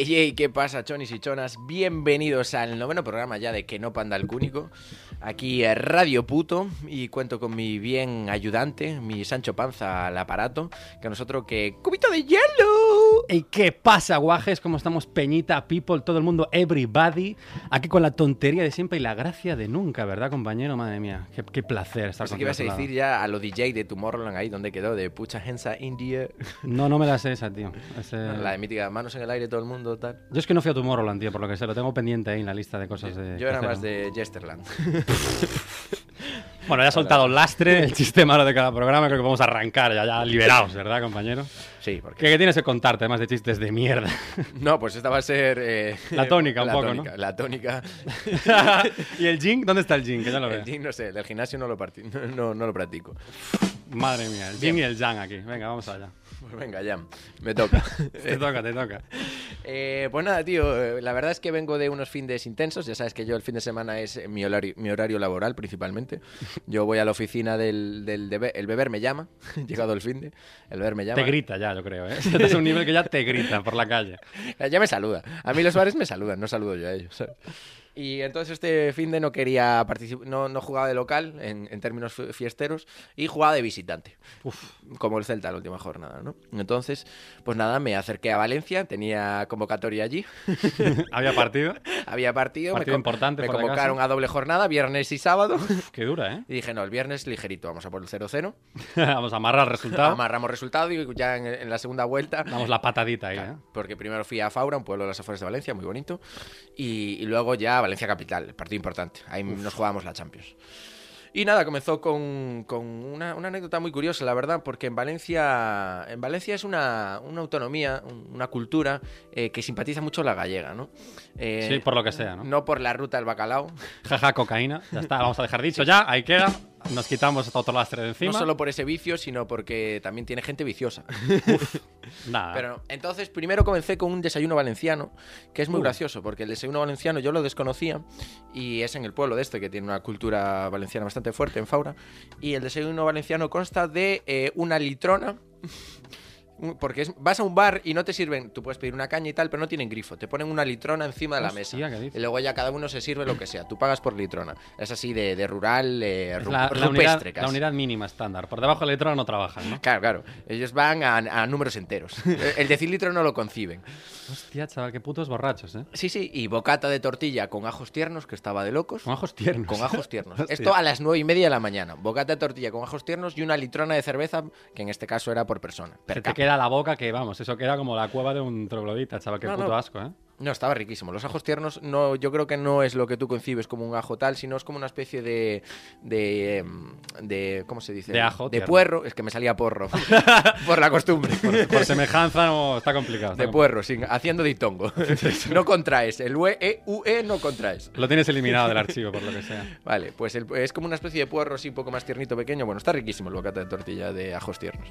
Ey, ey, ey, ¿qué pasa, chonis y chonas? Bienvenidos al noveno programa ya de Que no panda el cúnico. Aquí Radio Puto y cuento con mi bien ayudante, mi Sancho Panza al aparato, que nosotros que... ¡Cubito de hielo! ¿Y qué pasa, guajes? ¿Cómo estamos, Peñita, People, todo el mundo, everybody? Aquí con la tontería de siempre y la gracia de nunca, ¿verdad, compañero? Madre mía, qué, qué placer estar Así con que ibas a decir ya a lo DJ de Tomorrowland ahí donde quedó, de Pucha Hensa India, No, no me la sé esa, tío. Ese- la de mítica manos en el aire, todo el mundo, Yo es que no fui a Tomorrowland, tío, por lo que sé. Lo tengo pendiente ahí en la lista de cosas de... Yo era más de Jesterland. Bueno, ya ha soltado el lastre, el chiste malo de cada programa. Creo que vamos a arrancar ya, ya liberados, ¿verdad, compañero? Sí, porque... ¿Qué, qué tienes que contarte, además de chistes de mierda? No, pues esta va a ser... eh, La tónica, un la poco, tónica, ¿no? La tónica. ¿Y el Jing? ¿Dónde está el Jing? Que ya lo El veo. gym, no sé, del gimnasio no lo, no, no, lo practico. Madre mía, el Jing y el Yang aquí. Venga, vamos allá. Pues venga, ya, me toca. Te toca, te toca. Eh, pues nada, tío, eh, la verdad es que vengo de unos fines intensos. Ya sabes que yo el fin de semana es mi horario, mi horario laboral principalmente. Yo voy a la oficina del, del debe- el beber me llama, llegado el fin de, el beber me llama. Te grita ya, yo creo, ¿eh? Es un nivel que ya te grita por la calle. Eh, Ya me saluda. A mí los bares me saludan, no saludo yo a ellos. ¿sabes? Y entonces este fin de no quería participar, no, no jugaba de local en, en términos fi- fiesteros y jugaba de visitante. Como el Celta la última jornada, ¿no? Entonces, pues nada, me acerqué a Valencia, tenía convocatoria allí, Había partido. había partido, Partido me, importante, me convocaron acaso. a doble jornada, viernes y sábado. Qué dura, ¿eh? Y dije, no, el viernes ligerito, vamos a por el 0-0. Vamos a amarrar el resultado. Amarramos resultado y ya en, en la segunda vuelta Damos la patadita ahí, Claro, ¿eh? Porque primero fui a Faura, un pueblo de las afueras de Valencia, muy bonito. Y, y luego ya Valencia Capital, partido importante. Ahí nos jugábamos la Champions. Y nada, comenzó con, con una, una anécdota muy curiosa, la verdad, porque en Valencia, en Valencia es una, una autonomía, un- una cultura eh, que simpatiza mucho la gallega, ¿no? Eh, Sí, por lo que sea, ¿no? No por la ruta del bacalao, Jaja, cocaína. Ya está, vamos a dejar dicho ya. Ahí queda. Nos quitamos otro lastre de encima. no solo por ese vicio, sino porque también tiene gente viciosa. Nada. Pero entonces primero comencé con un desayuno valenciano, que es muy Uh. gracioso, porque el desayuno valenciano yo lo desconocía y es en el pueblo de este, que tiene una cultura valenciana bastante fuerte, en Faura. Y el desayuno valenciano consta de eh, una litrona. Porque es- vas a un bar y no te sirven, tú puedes pedir una caña y tal, pero no tienen grifo. Te ponen una litrona encima de la Hostia, mesa. Y luego ya cada uno se sirve lo que sea. Tú pagas por litrona. Es así de, de rural, eh, ru- la, la unidad, rupestre la unidad mínima estándar. Por debajo del letrero no trabajan, ¿no? Claro, claro. Ellos van a, a números enteros. El decilitro no lo conciben. Hostia, chaval, qué putos borrachos, ¿eh? Sí, sí, y bocata de tortilla con ajos tiernos, que estaba de locos. Con ajos tiernos. Con ajos tiernos. Esto a las nueve y media de la mañana. Bocata de tortilla con ajos tiernos y una litrona de cerveza, que en este caso era por persona. per Se te la boca que, vamos, eso queda como la cueva de un troglodita, chaval. Qué No, puto no. asco, ¿eh? No, estaba riquísimo. Los ajos tiernos, no, yo creo que no es lo que tú concibes como un ajo tal, sino es como una especie de. de. em, de ¿Cómo se dice? De ajo De tierno. puerro. Es que me salía porro. por la costumbre. Por semejanza no, está complicado. está De puerro, sin, haciendo ditongo. no contraes. El UE, E, UE no contraes. Lo tienes eliminado del archivo, por lo que sea. Vale, pues el- es como una especie de puerro así un poco más tiernito, pequeño. Bueno, está riquísimo el bocata de tortilla de ajos tiernos.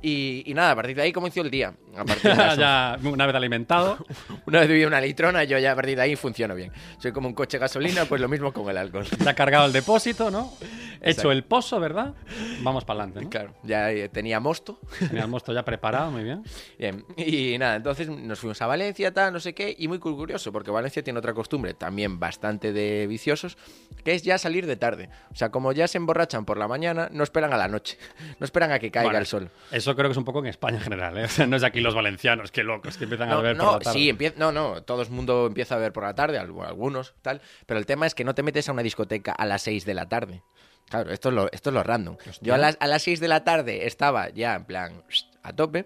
Y, y nada, a partir de ahí comenzó el día. A partir de ya, una vez alimentado, Una vez bebí una litrona, yo ya a partir de ahí funciono bien. Soy como un coche gasolina, pues lo mismo con el alcohol. ya cargado el depósito, ¿no? Hecho el pozo, ¿verdad? Vamos para adelante, ¿no? Claro, ya eh, tenía mosto. Tenía el mosto ya preparado, muy bien. Bien, y nada, entonces nos fuimos a Valencia, tal, no sé qué, y muy curioso, porque Valencia tiene otra costumbre, también bastante de viciosos, que es ya salir de tarde. O sea, como ya se emborrachan por la mañana, no esperan a la noche, no esperan a que caiga Bueno, el sol. Eso creo que es un poco en España en general, ¿eh? O sea, no es aquí los valencianos, qué locos, que empiezan a No, beber no, por la tarde. sí, empie- no, no, todo el mundo empieza a ver por la tarde, al- algunos, tal, pero el tema es que no te metes a una discoteca a las 6 de la tarde. Claro, esto es lo, esto es lo random. Yo a las, a las 6 de la tarde estaba ya en plan a tope.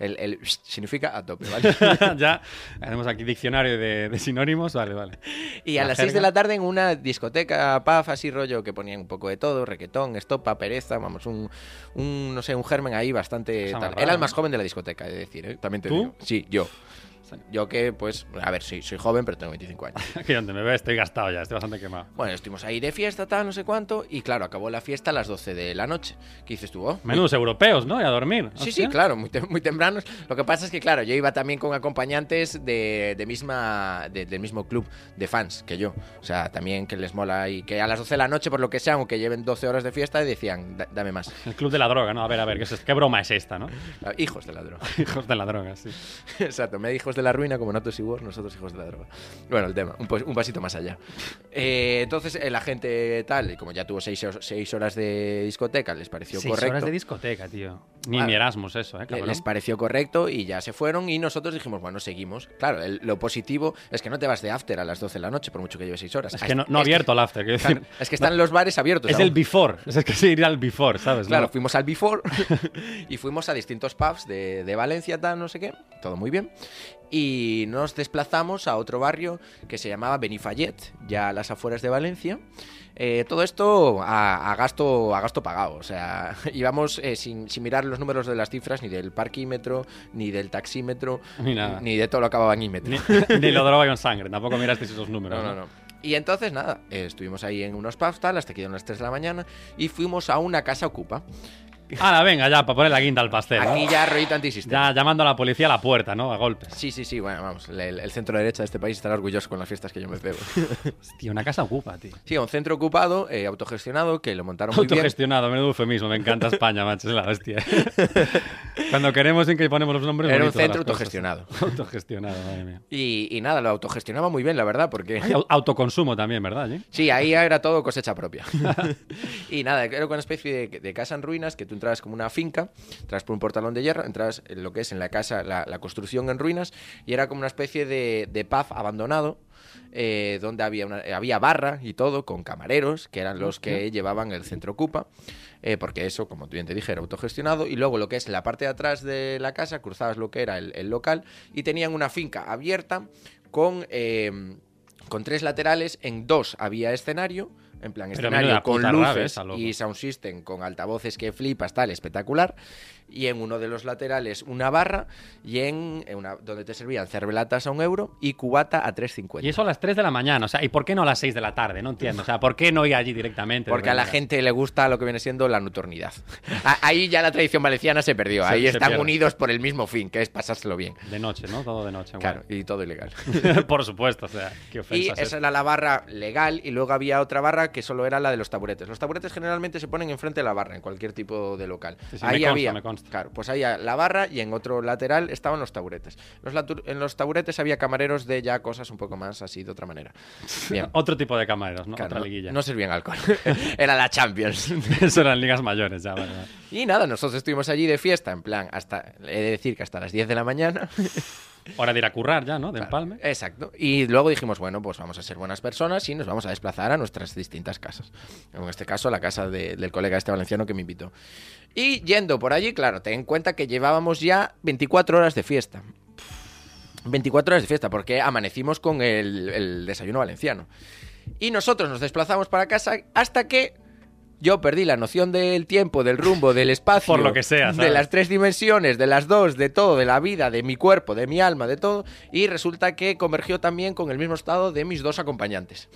El, el significa a tope, ¿vale? ya tenemos aquí diccionario de, de sinónimos, vale, vale. Y a La las 6 de la tarde en una discoteca, paf, así rollo, que ponían un poco de todo, requetón, estopa, pereza, vamos, un, un, no sé, un germen ahí bastante... Tal. rara, Era el ¿no? más joven de la discoteca, de decir, ¿eh? También te ¿Tú? digo. Sí, yo. Yo que, pues, a ver, sí, soy joven, pero tengo 25 años. Aquí donde me ve estoy gastado ya, estoy bastante quemado. Bueno, estuvimos ahí de fiesta, tal, no sé cuánto, y claro, acabó la fiesta a las 12 de la noche. ¿Qué dices tú? Oh, muy Menudos europeos, ¿no? Y a dormir. Sí, Hostia. sí, claro, muy, tem- muy tempranos. Lo que pasa es que, claro, yo iba también con acompañantes de, de misma, de- del mismo club de fans que yo. O sea, también que les mola y que a las 12 de la noche, por lo que sea, aunque lleven 12 horas de fiesta, decían, "Da- dame más. El club de la droga, ¿no? A ver, a ver, ¿qué, es esto? ¿qué broma es esta, no? Hijos de la droga. Hijos de la droga, sí. Exacto, me hijos de la ruina como Natos y War, nosotros hijos de la droga. Bueno, el tema, un, un pasito más allá. Eh, entonces, la gente tal, y como ya tuvo 6 seis horas de discoteca, les pareció Seis correcto. horas de discoteca, tío. Ni Ah. mi Erasmus eso, ¿eh, cabrón? Les pareció correcto y ya se fueron y nosotros dijimos, bueno, seguimos. Claro, el- lo positivo es que no te vas de after a las 12 de la noche por mucho que lleves 6 horas. Es que no, no abierto el after, quiero claro, es que están los bares abiertos. Es aún. el before, es que sí, ir al before, ¿sabes? Claro, No- fuimos al Before y fuimos a distintos pubs de, de Valencia, tal, no sé qué, todo muy bien. Y nos desplazamos a otro barrio que se llamaba Benifayet, ya a las afueras de Valencia. Eh, todo esto a, a gasto, a gasto pagado, o sea, íbamos eh, sin, sin mirar los números de las cifras, ni del parquímetro, ni del taxímetro, Ni nada. ni de todo lo que acababa en ímetro. Ni, ni lo droga con sangre, tampoco mirasteis esos números. No, no, no. Y entonces, nada, eh, estuvimos ahí en unos pubs, tal, hasta que dieron las 3 de la mañana, y fuimos a una casa ocupa. Ahora, venga, ya, para poner la guinda al pastel. Aquí ya rollito antisistema. Ya llamando a la policía a la puerta, ¿no? A golpes. Sí, sí, sí, bueno, vamos, el, el centro derecha de este país estará orgulloso con las fiestas que yo me pego. Hostia, una casa ocupa, tío. Sí, un centro ocupado, eh, autogestionado, que lo montaron muy bien. Autogestionado, menudo eufemismo, me encanta España, macho, es la hostia. Cuando queremos en que ponemos los nombres Era un centro autogestionado. Autogestionado, madre mía. Y, y nada, lo autogestionaba muy bien, la verdad, porque... Au- autoconsumo también, ¿verdad? Jim? Sí, ahí era todo cosecha propia. y nada, era una especie de, de casa en ruinas que tú entrabas como una finca, entras por un portalón de hierro, entras en lo que es en la casa, la, la construcción en ruinas, y era como una especie de, de pub abandonado. eh, donde había, una, había barra y todo, con camareros, que eran los que llevaban el centro Ocupa, eh, porque eso, como tú bien te dije, era autogestionado, y luego lo que es la parte de atrás de la casa, cruzabas lo que era el, el local, y tenían una finca abierta con... eh, con tres laterales, en dos había escenario, en plan Pero escenario con rave luces y sound system con altavoces que flipas, tal, espectacular. Y en uno de los laterales una barra y en, en una donde te servían cervelatas a un euro y cubata a 3.50. Y eso a las 3 de la mañana, o sea, ¿y por qué no a las 6 de la tarde? No entiendo, o sea, ¿por qué no ir allí directamente? Porque a la gente le gusta lo que viene siendo la nocturnidad. A- Ahí ya la tradición valenciana se perdió. Se- Ahí se están pierde. unidos por el mismo fin, que es pasárselo bien. De noche, ¿no? Todo de noche. Claro, y todo ilegal. bueno. por supuesto, o sea, qué Y ofensa. esa era la barra legal y luego había otra barra que solo era la de los taburetes. Los taburetes generalmente se ponen enfrente de la barra en cualquier tipo de local. Sí, sí, ahí me consta, había, me consta. Claro, pues había la barra y en otro lateral estaban los taburetes. Los en los taburetes había camareros de ya cosas un poco más así de otra manera. Bien. Otro tipo de camareros, ¿no? Claro, Otra no- liguilla. No servían alcohol. Era la Champions. Eso eran ligas mayores, ya, vale. y nada, nosotros estuvimos allí de fiesta, en plan, hasta, he de decir que hasta las 10 de la mañana. Hora de ir a currar ya, ¿no? De Claro, empalme. Exacto. Y luego dijimos, bueno, pues vamos a ser buenas personas y nos vamos a desplazar a nuestras distintas casas. En este caso, la casa de- del colega este valenciano que me invitó. Y yendo por allí, claro, ten en cuenta que llevábamos ya 24 horas de fiesta. 24 horas de fiesta, porque amanecimos con el, el desayuno valenciano. Y nosotros nos desplazamos para casa hasta que yo perdí la noción del tiempo, del rumbo, del espacio. Por lo que sea, De las tres dimensiones, de las dos, de todo, de la vida, de mi cuerpo, de mi alma, de todo. Y resulta que convergió también con el mismo estado de mis dos acompañantes.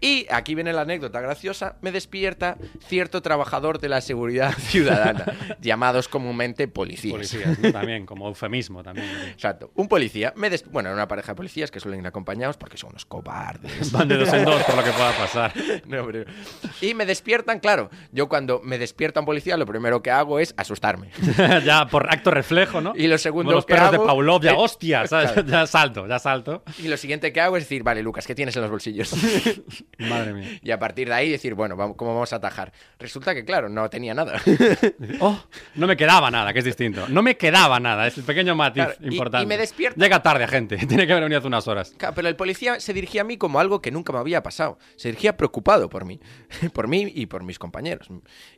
Y aquí viene la anécdota graciosa, me despierta cierto trabajador de la seguridad ciudadana, llamados comúnmente policías. Policías, ¿no? También, como eufemismo también. Exacto. Un policía, me des- bueno, una pareja de policías que suelen ir acompañados porque son unos cobardes. Van de dos en dos por lo que pueda pasar. No, hombre. Y me despiertan, claro. Yo cuando me despierta un policía, lo primero que hago es asustarme. ya por acto reflejo, ¿no? Y lo segundo Como los que perros hago- de Pavlov, ya hostia, ¿sabes? claro. ya salto, ya salto. Y lo siguiente que hago es decir, vale, Lucas, ¿qué tienes en los bolsillos? Madre mía. Y a partir de ahí decir, bueno, vamos- ¿cómo vamos a atajar? Resulta que, claro, no tenía nada. Oh, no me quedaba nada, que es distinto. No me quedaba nada, es el pequeño matiz Claro, y- importante. y me despierta- Llega tarde, gente. Tiene que haber venido hace unas horas. Claro, Pero el policía se dirigía a mí como algo que nunca me había pasado. Se dirigía preocupado por mí, por mí y por mis compañeros.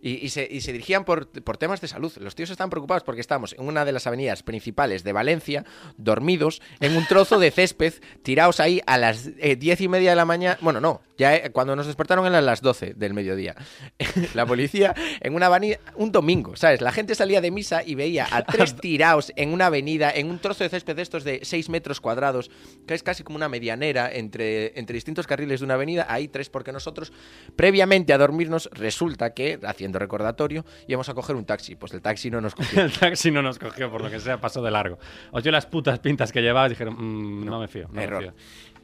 Y, y se, y se dirigían por, por temas de salud. Los tíos estaban preocupados porque estábamos en una de las avenidas principales de Valencia, dormidos, en un trozo de césped, tirados ahí a las eh, diez y media de la mañana. Bueno, no, ya eh, cuando nos despertaron eran las 12 del mediodía. la policía en una avenida, un domingo, ¿sabes? La gente salía de misa y veía a tres tirados en una avenida, en un trozo de césped de estos de 6 metros cuadrados, que es casi como una medianera entre, entre distintos carriles de una avenida. Hay tres porque nosotros, previamente a dormirnos, resulta que, haciendo recordatorio, íbamos a coger un taxi. Pues el taxi no nos cogió. El taxi no nos cogió, por lo que sea, pasó de largo. Os dio las putas pintas que llevabas y dijeron, "Mm, no, me fío. No Error. Me fío.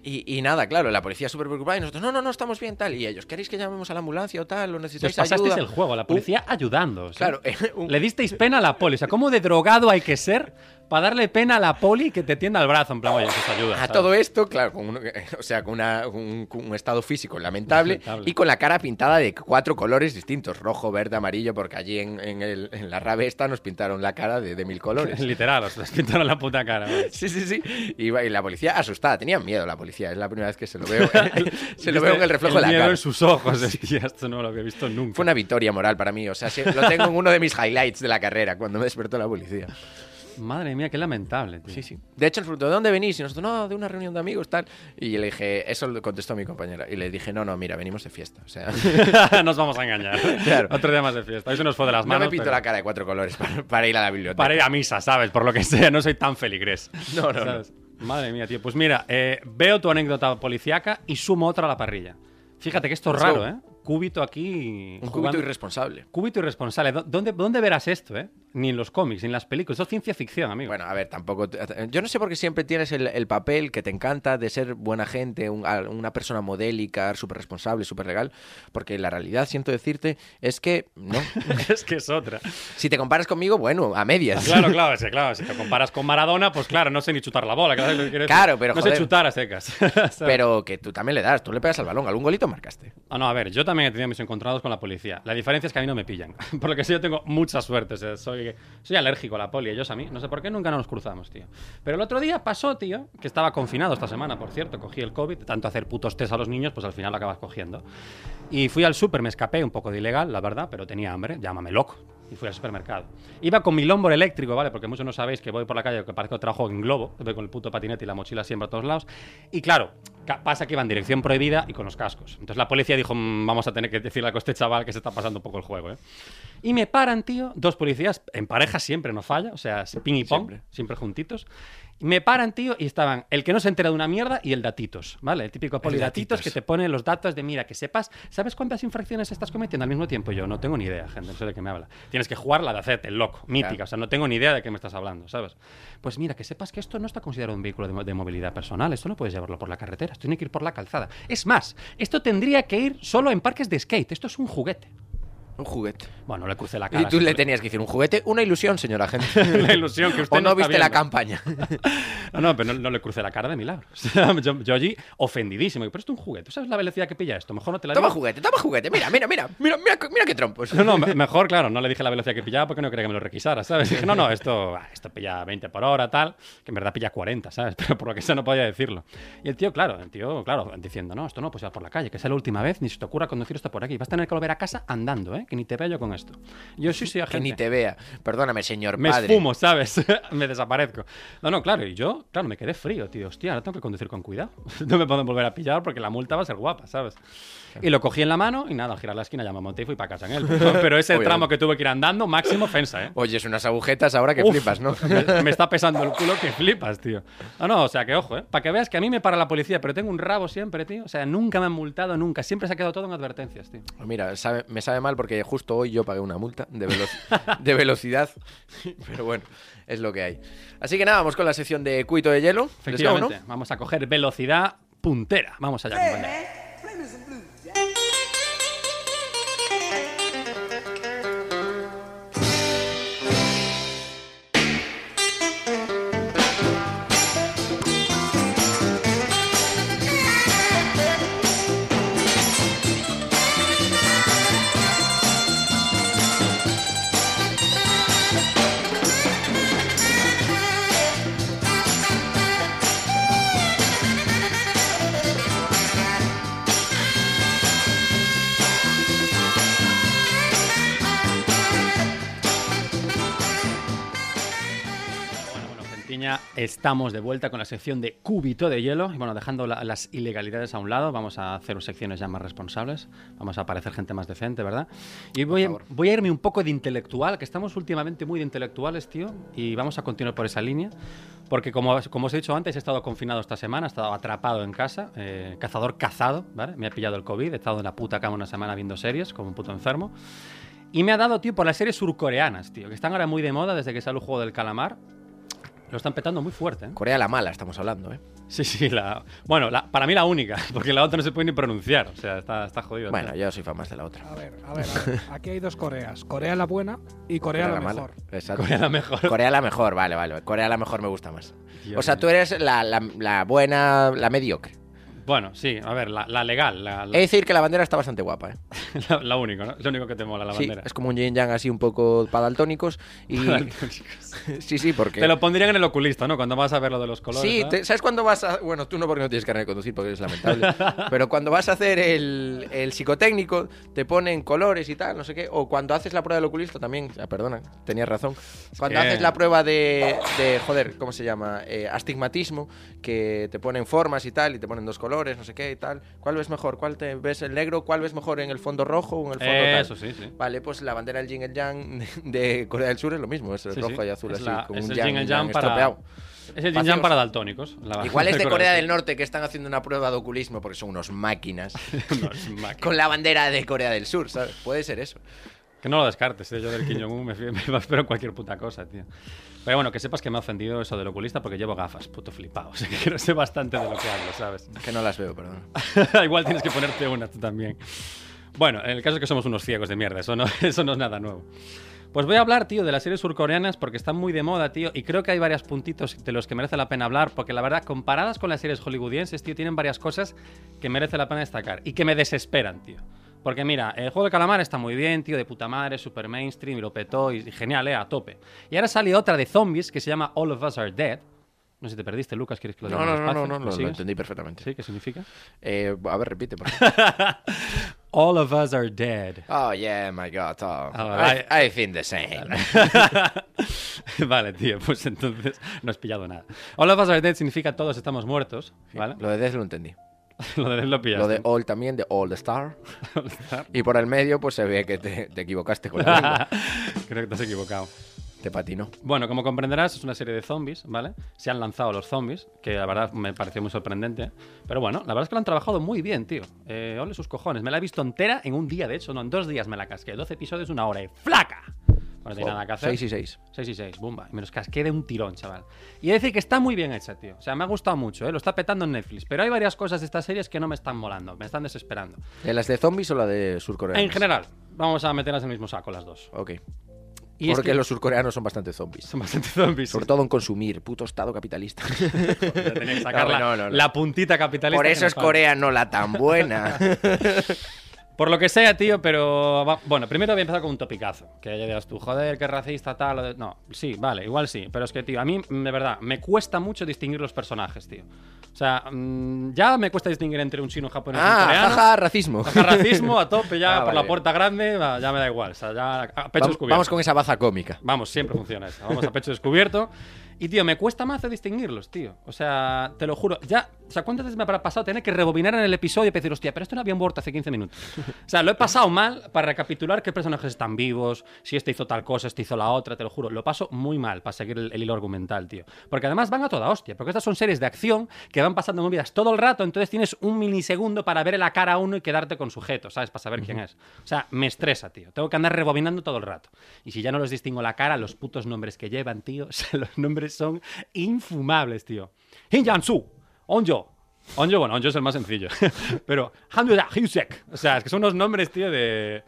Y, y nada, claro, la policía súper preocupada y nosotros, no, no, no, estamos bien, tal. Y ellos, ¿queréis que llamemos a la ambulancia o tal? ¿O Si os necesitáis pasasteis ayuda? el juego, la policía ayudando. ¿sí? Claro, un- Le disteis pena a la poli. O sea, ¿cómo de drogado hay que ser para darle pena a la poli que te tienda el brazo? En plan, oye, ayuda. A ¿sabes? todo esto, claro, con un, o sea, con, una- un, estado físico lamentable, Lamentable. y con la cara pintada de cuatro colores distintos, rojo, verde, amarillo, porque allí en, en el- en la rave esta nos pintaron la cara de, de mil colores. Literal, os les pintaron la puta cara. vale. Sí, sí, sí. Y, la policía asustada, tenía miedo la policía, es la primera vez que se lo veo, se lo veo en el reflejo de la miedo cara. en sus ojos. decía, esto no lo había visto nunca. Fue una victoria moral para mí, o sea, lo tengo en uno de mis highlights de la carrera, cuando me despertó la policía. Madre mía, qué lamentable, tío. Sí, sí. De hecho, nos preguntó, ¿de dónde venís? Y nosotros, no, de una reunión de amigos, tal. Y yo le dije, eso lo contestó mi compañera. Y le dije, no, no, mira, venimos de fiesta. O sea, nos vamos a engañar. Claro. Otro día más de fiesta. Hoy se nos fue de las no manos. me pinto pero- la cara de cuatro colores para, para ir a la biblioteca. Para ir a misa, ¿sabes? Por lo que sea, no soy tan feligrés. No, no, no. Madre mía, tío. Pues mira, eh, veo tu anécdota policiaca y sumo otra a la parrilla. Fíjate que esto es raro. ¿eh? Cúbito aquí. Un jugando- cúbito irresponsable. Cúbito irresponsable. ¿Dó- ¿Dónde, ¿Dónde verás esto, eh? Ni en los cómics, ni en las películas. Esto es ciencia ficción, amigo. Bueno, a ver, tampoco. Yo no sé por qué siempre tienes el, el papel que te encanta de ser buena gente, un- una persona modélica, súper responsable, súper legal. Porque la realidad, siento decirte, es que no. es que es otra. si te comparas conmigo, bueno, a medias. Claro, claro, es que, claro. Si te comparas con Maradona, pues claro, no sé ni chutar la bola. Claro. Claro, pero No sé chutar a secas. Pero que tú también le das, tú le pegas al balón, algún golito marcaste. Ah, no, a ver, yo también he tenido mis encontrados con la policía. La diferencia es que a mí no me pillan. Por lo que sí, yo tengo mucha suerte. o sea, soy, soy alérgico a la poli, ellos a mí. No sé por qué nunca nos cruzamos, tío. Pero el otro día pasó, tío, que estaba confinado esta semana, por cierto. Cogí el COVID, tanto hacer putos test a los niños, pues al final lo acabas cogiendo. Y fui al súper, me escapé un poco de ilegal, la verdad, pero tenía hambre, llámame loco. Y fui al supermercado. Iba con mi longboard eléctrico, ¿vale? Porque muchos no sabéis que voy por la calle que parece que trabajo en globo. Voy con el puto patinete y la mochila siempre a todos lados. Y claro, pasa que iba en dirección prohibida y con los cascos. Entonces la policía dijo, "Mm, vamos a tener que decirle a este chaval que se está pasando un poco el juego, ¿eh? Y me paran, tío, dos policías, en pareja siempre no falla, o sea, ping y pong, Siempre. siempre, juntitos. Y me paran, tío, y estaban el que no se entera de una mierda y el datitos, ¿vale? El típico poli datitos datitos. que te pone los datos de, mira, que sepas, ¿sabes cuántas infracciones estás cometiendo al mismo tiempo? Yo no tengo ni idea, gente, no sé de qué me habla. Tienes que jugar la de hacerte el loco, mítica, Claro. o sea, no tengo ni idea de qué me estás hablando, ¿sabes? Pues mira, que sepas que esto no está considerado un vehículo de, de movilidad personal, esto no puedes llevarlo por la carretera, tiene que ir por la calzada. Es más, esto tendría que ir solo en parques de skate, esto es un juguete. Un juguete. Bueno, le crucé la cara. Y tú le tenías que decir un juguete, una ilusión, señora gente. la ilusión que usted o no, está viste la campaña. No, no, pero no, no le crucé la cara de milagro. Yo, yo allí ofendidísimo. Pero esto es un juguete. ¿Tú sabes la velocidad que pilla esto? Mejor no te la toma digo. juguete, toma juguete. Mira, mira, mira. Mira, mira, mira qué trompos. No, no, me- mejor, claro, no le dije la velocidad que pillaba porque no quería que me lo requisara, ¿sabes? Dije, no, no, esto, ah, esto pilla 20 por hora, tal, que en verdad pilla 40, ¿sabes? Pero por lo que sea no podía decirlo. Y el tío, claro, el tío, claro, diciendo, no, esto no puedes ir por la calle, que sea la última vez, ni se te ocurra conducir esto por aquí. Vas a tener que volver a casa andando, ¿eh? Que ni te vea yo con esto. Yo sí, Que agente. ni te vea. Perdóname, señor me padre. esfumo, ¿sabes? me desaparezco. No, no, claro, y yo, claro, me quedé frío, tío. Hostia, ahora tengo que conducir con cuidado. no me pueden volver a pillar porque la multa va a ser guapa, ¿sabes? Y lo cogí en la mano y nada, al girar la esquina ya me monté y fui para casa en él. Pero, ese Obviamente. tramo que tuve que ir andando, máximo ofensa, ¿eh? Oyes unas agujetas ahora que Uf, flipas, ¿no? Me, me está pesando el culo que flipas, tío. No, no, o sea, que ojo, ¿eh? Para que veas que a mí me para la policía, pero tengo un rabo siempre, tío. O sea, nunca me han multado, nunca. Siempre se ha quedado todo en advertencias, tío. Mira, sabe- me sabe mal porque justo hoy yo pagué una multa de, velo- de velocidad. Pero bueno, es lo que hay. Así que nada, vamos con la sección de cuito de hielo. Efectivamente, vamos a coger velocidad puntera. Vamos allá, compañero. Estamos de vuelta con la sección de Cúbito de Hielo. Y bueno, dejando la- las ilegalidades a un lado, vamos a hacer secciones ya más responsables. Vamos a parecer gente más decente, ¿verdad? Y voy, voy a irme un poco de intelectual, que estamos últimamente muy de intelectuales, tío. Y vamos a continuar por esa línea. Porque como, como os he dicho antes, he estado confinado esta semana, he estado atrapado en casa, eh, cazador cazado, ¿vale? Me ha pillado el COVID, he estado en la puta cama una semana viendo series, como un puto enfermo. Y me ha dado, tío, por las series surcoreanas, tío, que están ahora muy de moda desde que sale el juego del calamar. Lo están petando muy fuerte, ¿eh? Corea la mala, estamos hablando, ¿eh? Sí, sí, la... Bueno, la- para mí la única, porque la otra no se puede ni pronunciar, o sea, está, está jodido. Bueno, tío. yo soy fan más de la otra. A ver, a ver, a ver. Aquí hay dos Coreas. Corea la buena y Corea, la, mala. mejor. Exacto. Corea la mejor. Corea la mejor, vale, vale. Corea la mejor me gusta más. Dios o sea, mío. tú eres la, la- la buena, la mediocre. Bueno, sí, a ver, la, la legal, la, He de decir que la bandera está bastante guapa, ¿eh? la, la única, ¿no? Es lo único que te mola, la Sí, bandera. es como un yin yang así un poco padaltónicos. Y... sí, sí, porque... Te lo pondrían en el oculista, ¿no? Cuando vas a ver lo de los colores. Sí, ¿sabes cuándo vas a.? Bueno, tú no porque no tienes carnet de conducir porque eres lamentable. pero cuando vas a hacer el, el psicotécnico, te ponen colores y tal, no sé qué. O cuando haces la prueba del oculista también. Ah, perdona, tenías razón. Cuando haces la prueba de, de, Joder, ¿cómo se llama? Eh, astigmatismo, que te ponen formas y tal, y te ponen dos colores, no sé qué y tal. ¿Cuál ves mejor? ¿Cuál te ves el negro? ¿Cuál ves mejor en el fondo rojo o en el fondo tal? Eso sí, sí. Vale, pues la bandera del yin y el yang de Corea del Sur es lo mismo, es el Sí, rojo sí. y azul Es así, la- con es un el yang, yin y y yang yang para- estropeado. Es el yin para daltónicos. la- Igual es de Corea del Norte que están haciendo una prueba de oculismo porque son unos máquinas No, es máquina. con la bandera de Corea del Sur, ¿sabes? Puede ser eso. Que no lo descartes, ¿eh? yo del Kim Jong-un me, me espero en cualquier puta cosa, tío. Pero bueno, que sepas que me ha ofendido eso del oculista porque llevo gafas, puto flipado. O sea, que no sé bastante de lo que hablo, ¿sabes? Que no las veo, perdón. Igual tienes que ponerte una tú también. Bueno, en el caso es que somos unos ciegos de mierda, eso no, eso no es nada nuevo. Pues voy a hablar, tío, de las series surcoreanas porque están muy de moda, tío, y creo que hay varios puntitos de los que merece la pena hablar, porque la verdad, comparadas con las series hollywoodienses, tío, tienen varias cosas que merece la pena destacar y que me desesperan, tío. Porque mira, el juego de calamar está muy bien, tío, de puta madre, super mainstream, y lo petó, y, genial, eh, a tope. Y ahora sale otra de zombies que se llama All of Us Are Dead. No sé si te perdiste, Lucas, ¿quieres que lo diga no, no, no, no, ¿Me lo, lo entendí perfectamente. ¿Sí? ¿Qué significa? Eh, a ver, repite. Por favor. All of Us Are Dead. oh, yeah, my God. Oh. Ah, I, I think the same. vale, tío, pues entonces no has pillado nada. All of Us Are Dead significa todos estamos muertos, ¿vale? Lo de Death lo entendí. Lo de lo pillaste. Lo de All también, de All the Star. Y por el medio, pues se ve que te, te equivocaste con la lengua. Creo que te has equivocado. Te patinó. Bueno, como comprenderás, es una serie de zombies, ¿vale? Se han lanzado los zombies, que la verdad me pareció muy sorprendente. Pero bueno, la verdad es que lo han trabajado muy bien, tío. Eh, ole sus cojones. Me la he visto entera en un día, de hecho, no, en dos días me la casqué. 12 episodios, una hora y ¡flaca! No tenía nada que hacer. 6 y 6. 6 y 6, bumba. Y me los casqué de un tirón, chaval. Y he de decir que está muy bien hecha, tío. O sea, me ha gustado mucho, ¿eh? Lo está petando en Netflix. Pero hay varias cosas de estas series que no me están molando, me están desesperando. ¿De las de zombies o la de surcoreanos? En general, vamos a meterlas en el mismo saco las dos. Ok. Y es Porque que los surcoreanos son bastante zombies. son bastante zombies. Sobre todo en consumir, puto estado capitalista. Joder, que sacar No, la, no, la puntita capitalista. Por eso es. Corea no la tan buena. Por lo que sea, tío, pero. va- Bueno, primero voy a empezar con un topicazo. Que ya digas tú, joder, qué racista, tal. o de- No, sí, vale, igual sí. Pero es que, tío, a mí, de verdad, me cuesta mucho distinguir los personajes, tío. O sea, mm, ya me cuesta distinguir entre un chino, japonés y un ah, coreano. jaja, racismo. Ajá, racismo a tope ya Ah, por la vale. puerta grande, ya me da igual. O sea, ya a pecho Vamos, descubierto. vamos con esa baza cómica. Vamos, siempre funciona esa. Vamos a pecho descubierto. Y, tío, me cuesta más distinguirlos, tío. O sea, te lo juro. Ya, o sea, ¿cuántas veces me habrá pasado tener que rebobinar en el episodio y decir, hostia, pero esto no había muerto hace 15 minutos? O sea, lo he pasado mal para recapitular qué personajes están vivos, si este hizo tal cosa, este hizo la otra, te lo juro. Lo paso muy mal para seguir el, el hilo argumental, tío. Porque además van a toda hostia. Porque estas son series de acción que van pasando movidas todo el rato, entonces tienes un milisegundo para ver la cara a uno y quedarte con sujeto, ¿sabes? Para saber quién es. O sea, me estresa, tío. Tengo que andar rebobinando todo el rato. Y si ya no les distingo la cara, los putos nombres que llevan, tío, los nombres son infumables, tío. Hin Jan-su, Onjo. Onjo, bueno, Onjo es el más sencillo. Pero Handuda Hyusek. O sea, es que son unos nombres, tío, de...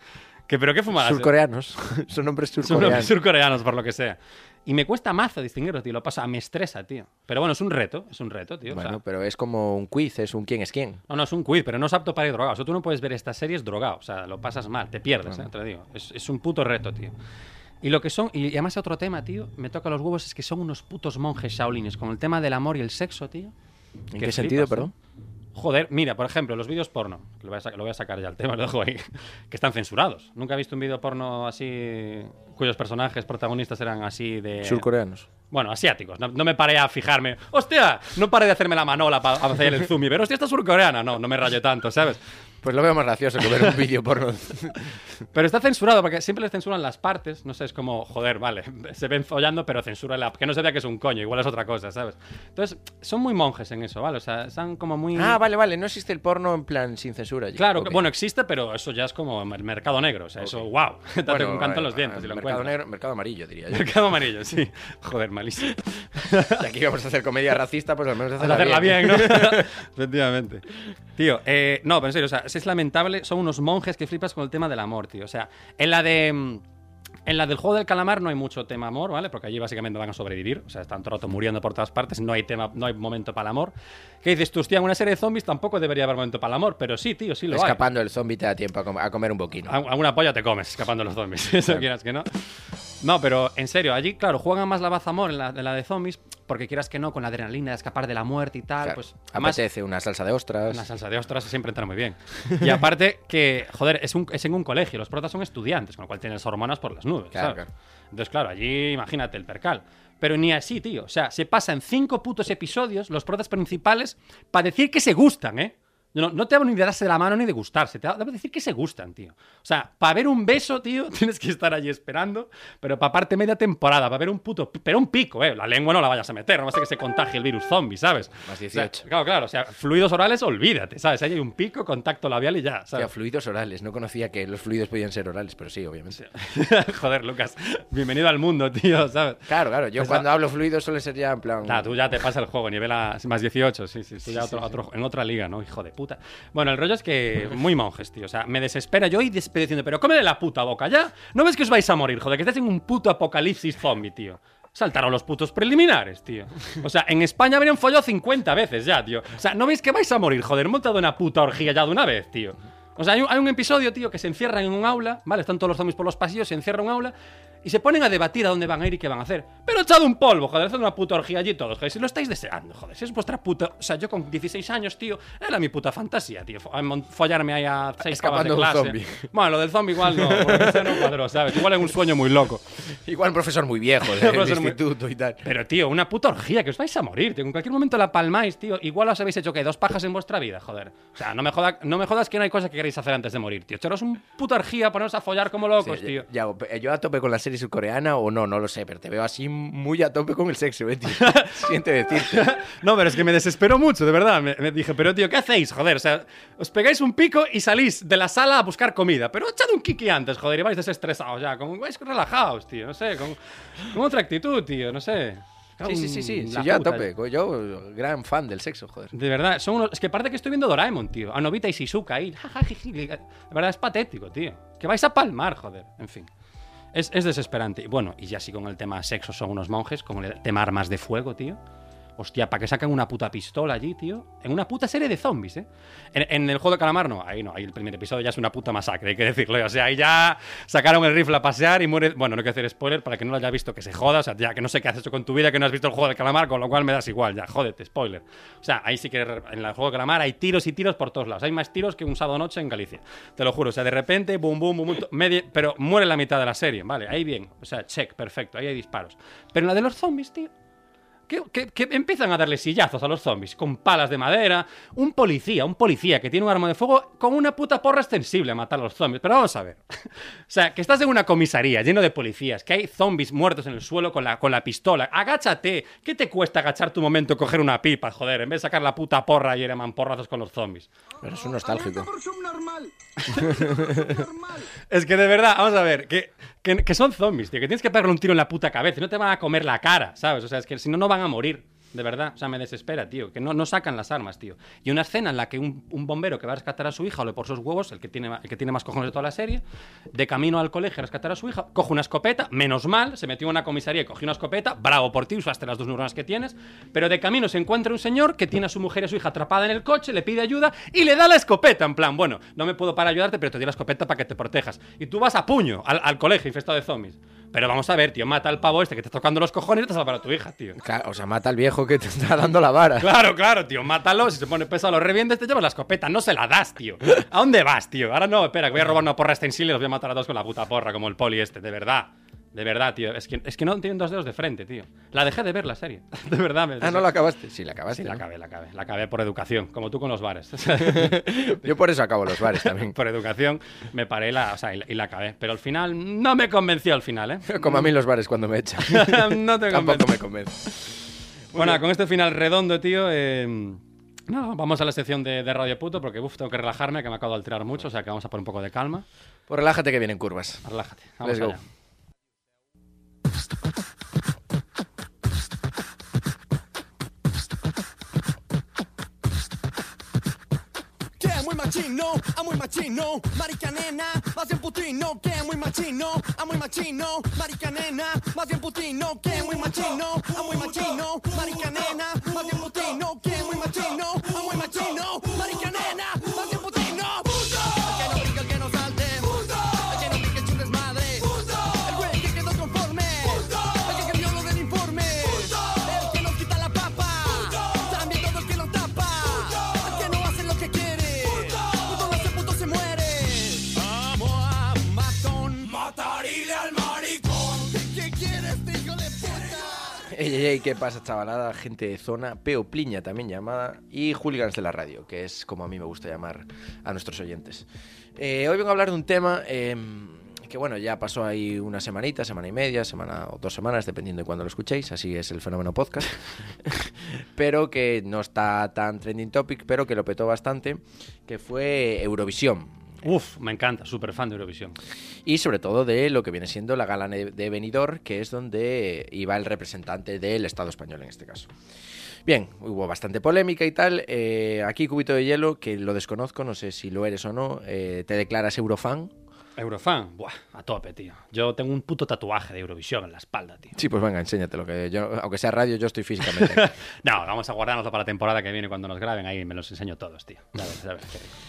Que, pero qué fumadas. Surcoreanos. Son nombres Son nombres surcoreanos. surcoreanos, por lo que sea. Y me cuesta mazo distinguirlos, tío. Lo pasa, me estresa, tío. Pero bueno, es un reto, es un reto, tío. o sea, Bueno, pero es como un quiz, es un quién es quién. no, no, es un quiz, pero no es apto para ir drogado. O sea, tú no puedes ver estas series drogado. O sea, lo pasas mal, te pierdes, eh, te lo digo. Es, es un puto reto, tío. Y lo que son, y además otro tema, tío, me toca los huevos, es que son unos putos monjes shaolines con el tema del amor y el sexo, tío. ¿En qué sentido, flipas, perdón? ¿eh? Joder, mira, por ejemplo, los vídeos porno, que lo voy, a sacar, lo voy a sacar ya el tema, lo dejo ahí, que están censurados. Nunca he visto un vídeo porno así, cuyos personajes protagonistas eran así de... Surcoreanos. Bueno, asiáticos. No, no me paré a fijarme. ¡Hostia! No paré de hacerme la manola para hacer el zoom y ver, hostia, esta es surcoreana. No, no me rayé tanto, ¿sabes? Pues lo veo más gracioso que ver un vídeo porno. Pero está censurado porque siempre les censuran las partes. No sé, es como, joder, vale, se ven follando, pero censura la. Que no se vea que es un coño, igual es otra cosa, ¿sabes? Entonces, son muy monjes en eso, ¿vale? O sea, están como muy. ah, vale, vale. No existe el porno en plan sin censura. allí. Claro, bueno, existe, pero eso ya es como el mercado negro. O sea, eso, wow. Date Bueno, un canto en eh, los dientes si lo mercado encuentras. negro, mercado amarillo, diría yo. Mercado amarillo, sí. Joder, malísimo. Y aquí vamos a hacer comedia racista, pues al menos hacerla, hacerla bien, ¿no? Efectivamente. Tío, eh, no, pero en serio, o sea, es lamentable. Son unos monjes que flipas con el tema del amor, tío. O sea, en la de. mm, En la del juego del calamar no hay mucho tema amor, ¿vale? Porque allí básicamente van a sobrevivir. O sea, están todo el rato muriendo por todas partes. No hay tema, no hay momento para el amor. ¿Qué dices tú, hostia, en una serie de zombies tampoco debería haber momento para el amor. Pero sí, tío, sí lo hay. Escapando el zombie te da tiempo a, com- a comer un boquino. Al- Alguna polla te comes escapando los zombies. Eso quieras que no. No, pero en serio, allí, claro, juegan más la bazamor en la, en la de zombies, porque quieras que no, con la adrenalina de escapar de la muerte y tal, Claro, pues. Además, apetece una salsa de ostras. una salsa de ostras siempre entra muy bien. Y aparte que, joder, es, un, es en un colegio, los protas son estudiantes, con lo cual tienen las hormonas por las nubes, Claro, ¿sabes? claro. Entonces, claro, allí imagínate el percal. Pero ni así, tío. O sea, se pasan cinco putos episodios, los protas principales, para decir que se gustan, ¿eh? No, no te hablo ni de darse la mano ni de gustarse, te hablo de decir que se gustan, tío. O sea, para ver un beso, tío, tienes que estar allí esperando, pero para parte media temporada, para ver un puto... Pero un pico, ¿eh? La lengua no la vayas a meter, no va a ser que se contagie el virus zombie, ¿sabes? Más O sea, 18. claro, claro, o sea, fluidos orales, olvídate, ¿sabes? Ahí hay un pico, contacto labial y ya, ¿sabes? fluidos orales. No conocía que los fluidos podían ser orales, pero sí, obviamente. Joder, Lucas, bienvenido al mundo, tío, ¿sabes? Claro, claro. Yo Pues cuando la- hablo fluidos suele ser ya en plan. Nah, tú ya te pasa el juego, nivel a- más 18, sí, sí, tú ya otro- otro- en otra liga, ¿no? Hijo de Bueno, el rollo es que muy monjes, tío. O sea, me desespera yo y desespero pero cómele la puta boca ya. ¿No ves que os vais a morir, joder? Que estáis en un puto apocalipsis zombie, tío. Saltaron los putos preliminares, tío. O sea, en España habrían follado 50 veces ya, tío. O sea, ¿no veis que vais a morir, joder? Montado una puta orgía ya de una vez, tío. O sea, hay un, hay un episodio, tío, que se encierran en un aula, ¿vale? Están todos los zombies por los pasillos, se encierra en un aula y se ponen a debatir a dónde van a ir y qué van a hacer. Pero echado un polvo, joder, hacen una puta orgía allí todos, joder, si lo estáis deseando, joder, si es vuestra puta... O sea, yo con 16 años, tío, era mi puta fantasía, tío, follarme ahí a seis cabas de clase. zombie. Bueno, lo del zombie igual no, porque no cuadró, ¿sabes? Igual en un sueño muy loco. Igual un profesor muy viejo del muy- instituto y tal. Pero, tío, una puta orgía, que os vais a morir, tío. En cualquier momento la palmáis, tío. Igual os habéis hecho, ¿qué? Dos pajas en vuestra vida, joder. O sea, no me, joda- no me jodas que no hay cosas que queréis hacer antes de morir, tío. Echaros un puta orgía, poneros a follar como locos, Sí, tío. ya- ya, yo a tope con la serie surcoreana o no, no lo sé, pero te veo así muy a tope con el sexo, ¿eh, tío? Siente decirte. No, pero es que me desesperó mucho, de verdad. Me, me dije, pero tío, ¿qué hacéis? Joder, o sea, os pegáis un pico y salís de la sala a buscar comida. Pero echad un kiki antes, joder, y vais desestresados ya. Como vais relajados, tío, no sé, con, con otra actitud, tío, no sé. Sí, sí, sí, sí. Sí yo a tope. Yo, gran fan del sexo, joder. De verdad, son unos. Es que parece que estoy viendo Doraemon, tío. A Novita y Shizuka ahí. De verdad, es patético, tío. Que vais a palmar, joder. En fin. Es, es desesperante. Bueno, y ya sí con el tema sexo son unos monjes, con el tema armas de fuego, tío. Hostia, ¿para qué sacan una puta pistola allí, tío? En una puta serie de zombies, ¿eh? En, el juego de calamar no, ahí no, ahí el primer episodio ya es una puta masacre, hay que decirlo. O sea, ahí ya sacaron el rifle a pasear y muere. Bueno, no que hacer spoiler para que no lo haya visto, que se joda. O sea, ya que no sé qué has hecho con tu vida, que no has visto el juego de calamar, con lo cual me das igual, ya, jódete, spoiler. O sea, ahí sí que en el juego de calamar hay tiros y tiros por todos lados. Hay más tiros que un sábado noche en Galicia. Te lo juro. O sea, de repente, boom, boom, boom, media- pero muere la mitad de la serie, ¿vale? Ahí bien. O sea, check, perfecto, ahí hay disparos. Pero en la de los zombies, tío. Que, que- que empiezan a darle sillazos a los zombies con palas de madera. Un policía, un policía que tiene un arma de fuego con una puta porra extensible a matar a los zombies. Pero vamos a ver. o sea, que estás en una comisaría lleno de policías, que hay zombies muertos en el suelo con la, con la pistola. Agáchate. ¿Qué te cuesta agacharte un momento y coger una pipa, joder? En vez de sacar la puta porra y ir a mamporrazos con los zombies. Pero es un nostálgico. por subnormal. Es que de verdad, vamos a ver, que, que, que son zombies, tío, que tienes que pegarle un tiro en la puta cabeza y no te van a comer la cara, ¿sabes? O sea, es que si no, no van a morir. De verdad, o sea, me desespera, tío, que no, no sacan las armas, tío. Y una escena en la que un, bombero que va a rescatar a su hija, o le por sus huevos, el que, tiene, el que tiene más cojones de toda la serie, de camino al colegio a rescatar a su hija, coge una escopeta, menos mal, se metió en una comisaría y cogió una escopeta, bravo por ti, usaste las dos neuronas que tienes, pero de camino se encuentra un señor que tiene a su mujer y a su hija atrapada en el coche, le pide ayuda y le da la escopeta, en plan, bueno, no me puedo para ayudarte, pero te doy la escopeta para que te protejas. Y tú vas a puño al, al colegio infestado de zombies. Pero vamos a ver, tío, mata al pavo este que te está tocando los cojones y te salva a tu hija, tío. Claro, o sea, mata al viejo que te está dando la vara. Claro, claro, tío, mátalo, si se pone pesado lo revientes, te llevas la escopeta, no se la das, tío. ¿A dónde vas, tío? Ahora no, espera, que voy a robar una porra extensible y los voy a matar a todos con la puta porra, como el poli este, de verdad. De verdad, tío. Es que, es que no tienen dos dedos de frente, tío. La dejé de ver la serie. De verdad. me- Ah, ¿no la acabaste? Sí, la acabaste. Sí, la acabé, la acabé. La acabé por educación, como tú con los bares. Yo por eso acabo los bares también. por educación me paré la, o sea, y, la, y la acabé. Pero al final no me convenció al final, ¿eh? Como a mí los bares cuando me echan. no te Tampoco convenció. me convence. Bueno, con este final redondo, tío, eh, no, vamos a la sección de, de Radio Puto porque uf, tengo que relajarme, que me acabo de alterar mucho, o sea que vamos a poner un poco de calma. Pues relájate que vienen curvas. Relájate. Vamos Let's allá. Muy machino, a muy machino, marica nena, más bien putino, que muy machino, a muy machino, marica nena, más bien putino, que muy machino, a muy machino, marica nena, puta? Ey, ey, ey, ¿qué pasa, chavalada? Gente de zona, Peo Pliña también llamada, y hooligans de la radio, que es como a mí me gusta llamar a nuestros oyentes. Eh, hoy vengo a hablar de un tema eh, que, bueno, ya pasó ahí una semanita, semana y media, semana o dos semanas, dependiendo de cuándo lo escuchéis, así es el fenómeno podcast, pero que no está tan trending topic, pero que lo petó bastante, que fue Eurovisión. Uf, me encanta, súper fan de Eurovisión. Y sobre todo de lo que viene siendo la gala de Benidorm, que es donde iba el representante del Estado español en este caso. Bien, hubo bastante polémica y tal. Eh, aquí, Cubito de Hielo, que lo desconozco, no sé si lo eres o no, eh, ¿te declaras eurofan? Eurofan, buah, a tope, tío. Yo tengo un puto tatuaje de Eurovisión en la espalda, tío. Sí, pues venga, enséñatelo, que yo, aunque sea radio, yo estoy físicamente. No, vamos a guardárnoslo para la temporada que viene cuando nos graben. Ahí me los enseño todos, tío.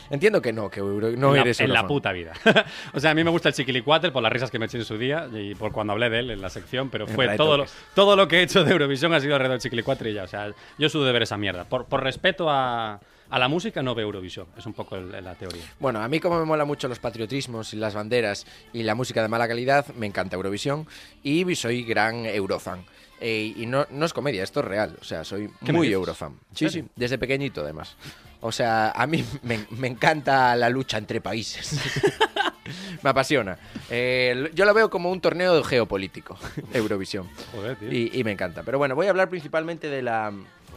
Entiendo que no, que euro- no en la, eres en la puta vida. o sea, a mí me gusta el chiquilicuatel por las risas que me eché en su día y por cuando hablé de él en la sección, pero fue todo lo, todo lo que he hecho de Eurovisión ha sido alrededor del chiquilicuatre y ya. O sea, yo sudo de ver esa mierda. Por, por respeto a, a la música, no veo Eurovisión. Es un poco el- la teoría. Bueno, a mí como me mola mucho los patriotismos y las banderas y la música de mala calidad, me encanta Eurovisión y soy gran eurofan. Eh, y no, no es comedia, esto es real. O sea, soy ¿Qué me muy eurofan. ¿En Sí, sí, desde pequeñito además. O sea, a mí me, me encanta la lucha entre países. me apasiona. Eh, yo lo veo como un torneo geopolítico, Eurovisión. Joder, tío. Y, y me encanta. Pero bueno, voy a hablar principalmente de la,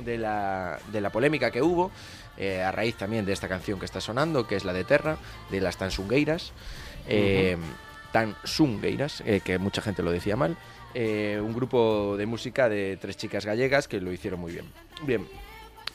de la, de la polémica que hubo, eh, a raíz también de esta canción que está sonando, que es la de Terra, de las Tansungueiras. Eh, Tansungueiras, eh, que mucha gente lo decía mal. Eh, un grupo de música de tres chicas gallegas que lo hicieron muy bien. Bien,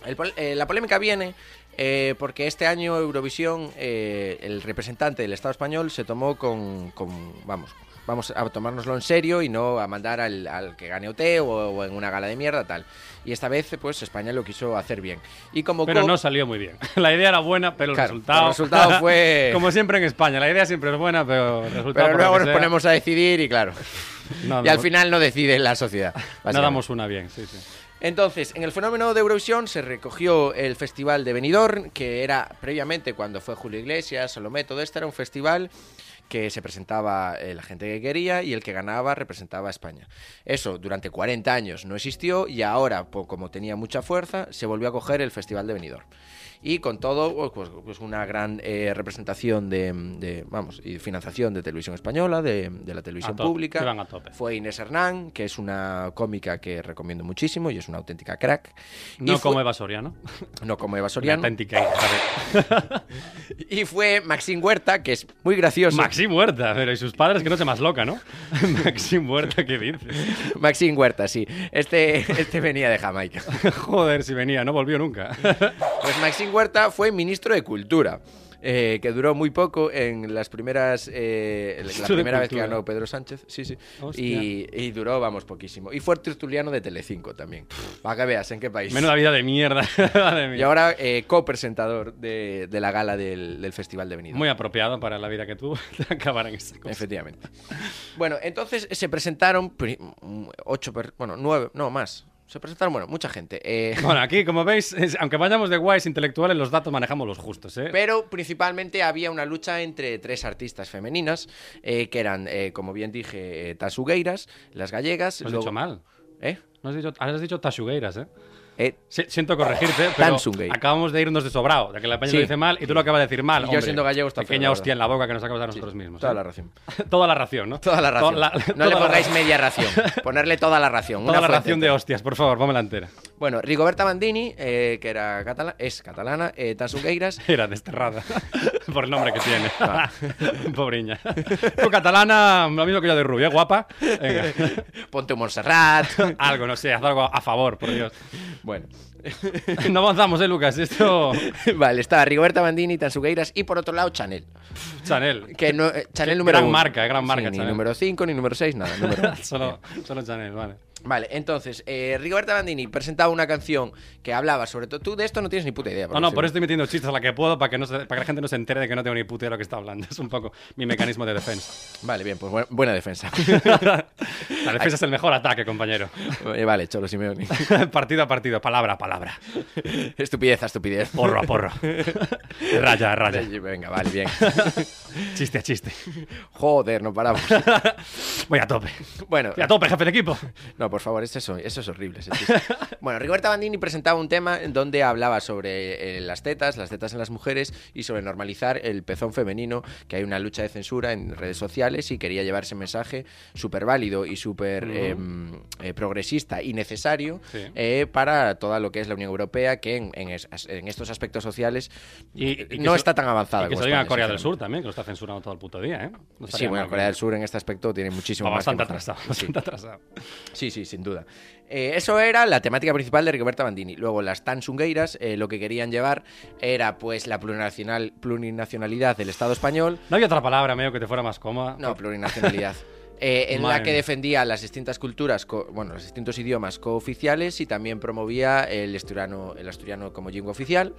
el la polémica viene eh, porque este año Eurovisión, eh, el representante del Estado español se tomó con, con- vamos, vamos a tomárnoslo en serio y no a mandar al, al que gane OT o, o en una gala de mierda tal. Y esta vez, pues España lo quiso hacer bien. Y como Pero no salió muy bien. La idea era buena, pero Claro, el resultado. el resultado fue- Como siempre en España. La idea siempre es buena, pero el resultado. pero luego nos sea, ponemos a decidir y claro. no, y al final no decide la sociedad. No damos una bien, sí, sí. Entonces, en el fenómeno de Eurovisión se recogió el festival de Benidorm, que era previamente cuando fue Julio Iglesias, Salomé, todo esto era un festival que se presentaba eh, la gente que quería y el que ganaba representaba a España. Eso durante 40 años no existió y ahora, como tenía mucha fuerza, se volvió a coger el festival de Benidorm. Y con todo, pues, pues una gran eh, representación de, de, vamos, y financiación de televisión española, de, de la televisión A pública. iban a tope. Fue Inés Hernán, que es una cómica que recomiendo muchísimo y es una auténtica crack. Y No fue- como Eva Soriano. no como Eva Soriano. auténtica Y fue Maxine Huerta, que es muy gracioso. Maxim Huerta, pero y sus padres que no se más loca, ¿no? Maxim Huerta, ¿qué dices? Maxine Huerta, sí. Este, este venía de Jamaica. Joder, si venía, no volvió nunca. Pues Huerta fue ministro de Cultura. eh, que duró muy poco en las primeras eh, la primera vez que ganó Pedro Sánchez sí sí y, y duró vamos poquísimo y fue tertuliano de Telecinco también para que veas en qué país Menuda vida de mierda. Y ahora eh, copresentador de, de la gala del, del Festival de Benidorm Muy apropiado para la vida que tuvo acabar en esa cosa. Efectivamente. Bueno, entonces se presentaron ocho, bueno, nueve, no más. Se presentaron, bueno, mucha gente. eh, Bueno, aquí, como veis, es- aunque vayamos de guays intelectuales, los datos manejamos los justos, ¿eh? Pero principalmente había una lucha entre tres artistas femeninas, eh, que eran, eh, como bien dije, eh, Tasugueiras, las gallegas. Lo has luego- dicho mal. ¿Eh? No has dicho, has dicho Tashugueiras, ¿eh? Eh, Si- siento corregirte, pero Tansunguei. acabamos de irnos de sobrado, de que la peña Sí. lo dice mal y tú lo acabas de decir mal. Y yo siendo gallego está Pequeña hostia en la boca que nos acabamos de nosotros mismos. toda ¿eh? la ración. Toda la ración, ¿no? Toda la ración. Toda la- no toda le pongáis media ración. Ponerle toda la ración. Toda una la ración de hostias, por favor, vámonos entera. Bueno, Rigoberta Bandini, eh, que era catala- es catalana, eh, Tansugueiras. Era desterrada. Por el nombre que tiene. Ah. Pobriña. Tú catalana, lo mismo que yo de rubia, guapa. Venga. Ponte un Montserrat. Algo, no sé, haz algo a favor, por Dios. Bueno. No avanzamos, ¿eh, Lucas? Esto. vale, estaba Rigoberta Bandini, Tansugueiras y por otro lado Chanel. Chanel. Que no, eh, Chanel número gran uno. marca, eh, gran marca, Sí, ni Chanel. número 5, ni número 6, nada. Número. Solo, solo Chanel, vale. Vale, entonces, eh, Rigoberta Bandini presentaba una canción que hablaba sobre todo. Tú de esto no tienes ni puta idea. No, no, por eso estoy metiendo chistes a la que puedo para que, no se- para que la gente no se entere de que no tengo ni puta idea de lo que está hablando. Es un poco mi mecanismo de defensa. Vale, bien, pues buena, buena defensa. La defensa es el mejor ataque, compañero. Eh, vale, Cholo Simeone. partido a partido, palabra a palabra. estupidez a estupidez. Porro a porro. raya a raya. Venga, vale, bien. Chiste a chiste. Joder, no paramos. Voy a tope. Bueno, Voy a tope, jefe de equipo. no, por favor, eso, es- eso es horrible. ese bueno, Rigoberta Bandini presentaba un tema en donde hablaba sobre eh, las tetas, las tetas en las mujeres y sobre normalizar el pezón femenino, que hay una lucha de censura en redes sociales y quería llevar ese mensaje súper válido y súper eh, eh, progresista y necesario Sí. eh, para toda lo que es la Unión Europea, que en, en es- en estos aspectos sociales Y- y que no está tan avanzada. Y que como se España, Corea del. Sur también, que lo está censurando todo el puto día, ¿eh? No Sí, bueno, Corea del Sur en este aspecto tiene muchísimo Va más que bastante mejorar. atrasado, Sí. bastante atrasado. Sí, sí, sin duda. Eh, eso era la temática principal de Rigoberta Bandini. Luego, las Tansungueiras eh, lo que querían llevar era pues la plurinacional, plurinacionalidad del Estado español. ¿No había otra palabra, medio, que te fuera más cómoda? No, plurinacionalidad. eh, en Madre la que defendía las distintas culturas, bueno, los distintos idiomas cooficiales y también promovía el asturiano, el asturiano como lengua oficial.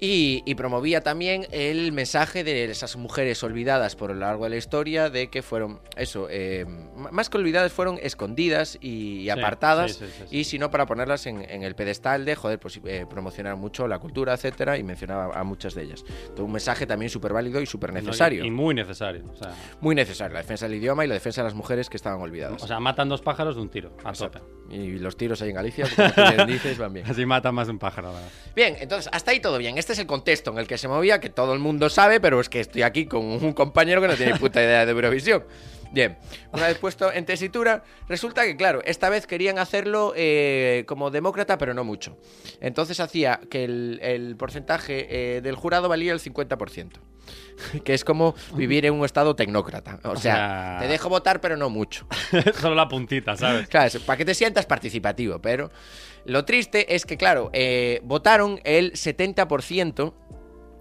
Y, y promovía también el mensaje de esas mujeres olvidadas por lo largo de la historia, de que fueron, eso, eh, más que olvidadas, fueron escondidas y, apartadas. sí, sí, sí, sí. Y si no, para ponerlas en, en el pedestal de, joder, pues eh, promocionar mucho la cultura, etcétera, y mencionaba a muchas de ellas. Un mensaje también súper válido y súper No, y- necesario. y, muy necesario. O sea, Muy necesario, la defensa del idioma y la defensa de las mujeres que estaban olvidadas. o sea, matan dos pájaros de un tiro. A tope. y los tiros ahí en Galicia, como tú dices, van bien. Así matan más de un pájaro. verdad. Bien, entonces hasta ahí todo bien. Este es el contexto en el que se movía, que todo el mundo sabe, pero es que estoy aquí con un compañero que no tiene puta idea de Eurovisión. Bien, una vez puesto en tesitura, resulta que, claro, esta vez querían hacerlo eh, como demócrata, pero no mucho. Entonces hacía que el, el porcentaje eh, del jurado valía el 50%. Que es como vivir en un estado tecnócrata. O sea, sea- te dejo votar, pero no mucho. Solo la puntita, ¿sabes? Claro, para que te sientas participativo, pero lo triste es que, claro, eh, votaron el 70%,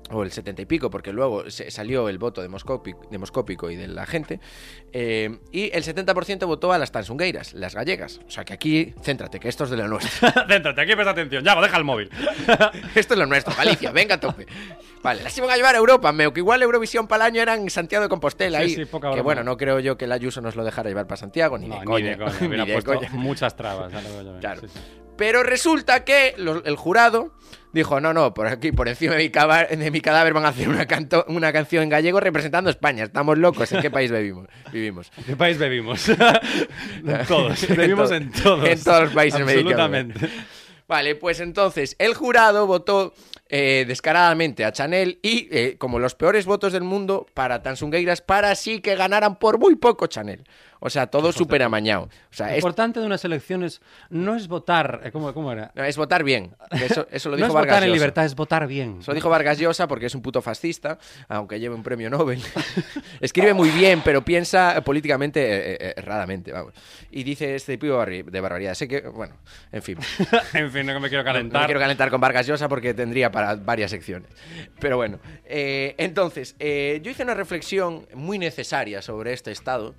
o el 70 y pico, porque luego se- salió el voto demoscópico, demoscópico y de la gente, eh, y el 70% votó a las tansungueiras, las gallegas. O sea que aquí, céntrate, que esto es de lo nuestro. Céntrate, aquí presta atención. Ya, deja el móvil. esto es lo nuestro, Galicia, venga a tope. Vale, las iban a llevar a Europa, meo, que igual Eurovisión para el año eran en Santiago de Compostela. Sí, ahí, sí, poca que bueno, no creo yo que la Ayuso nos lo dejara llevar para Santiago, ni No, de coña. ni de coña. ni Hubiera de puesto coña. muchas trabas. Claro. Sí. Pero resulta que el jurado dijo, no, no, por aquí, por encima de mi, caba- de mi cadáver van a hacer una, canto- una canción en gallego representando España. Estamos locos, ¿en qué país vivimos? vivimos? ¿En qué país bebimos? en todos. Bebimos to- en todos. en todos los países. Absolutamente. Vale, pues entonces el jurado votó eh, descaradamente a Chanel y eh, como los peores votos del mundo para Tansungueiras para así que ganaran por muy poco Chanel. O sea, todo súper amañado. O sea, Lo es, importante de unas elecciones no es votar. eh, ¿Cómo, cómo era? no, es votar bien. Eso, eso lo No dijo es Vargas votar en Llosa. libertad, es votar bien. Eso lo dijo Vargas Llosa porque es un puto fascista, aunque lleve un premio Nobel. Escribe muy bien, pero piensa políticamente eh, eh, erradamente, vamos. Y dice este tipo de barbaridad. Sé que, bueno, en fin. en fin, no me quiero No calentar. me quiero calentar con Vargas Llosa porque tendría para varias secciones. Pero bueno, eh, entonces, eh, yo hice una reflexión muy necesaria sobre este estado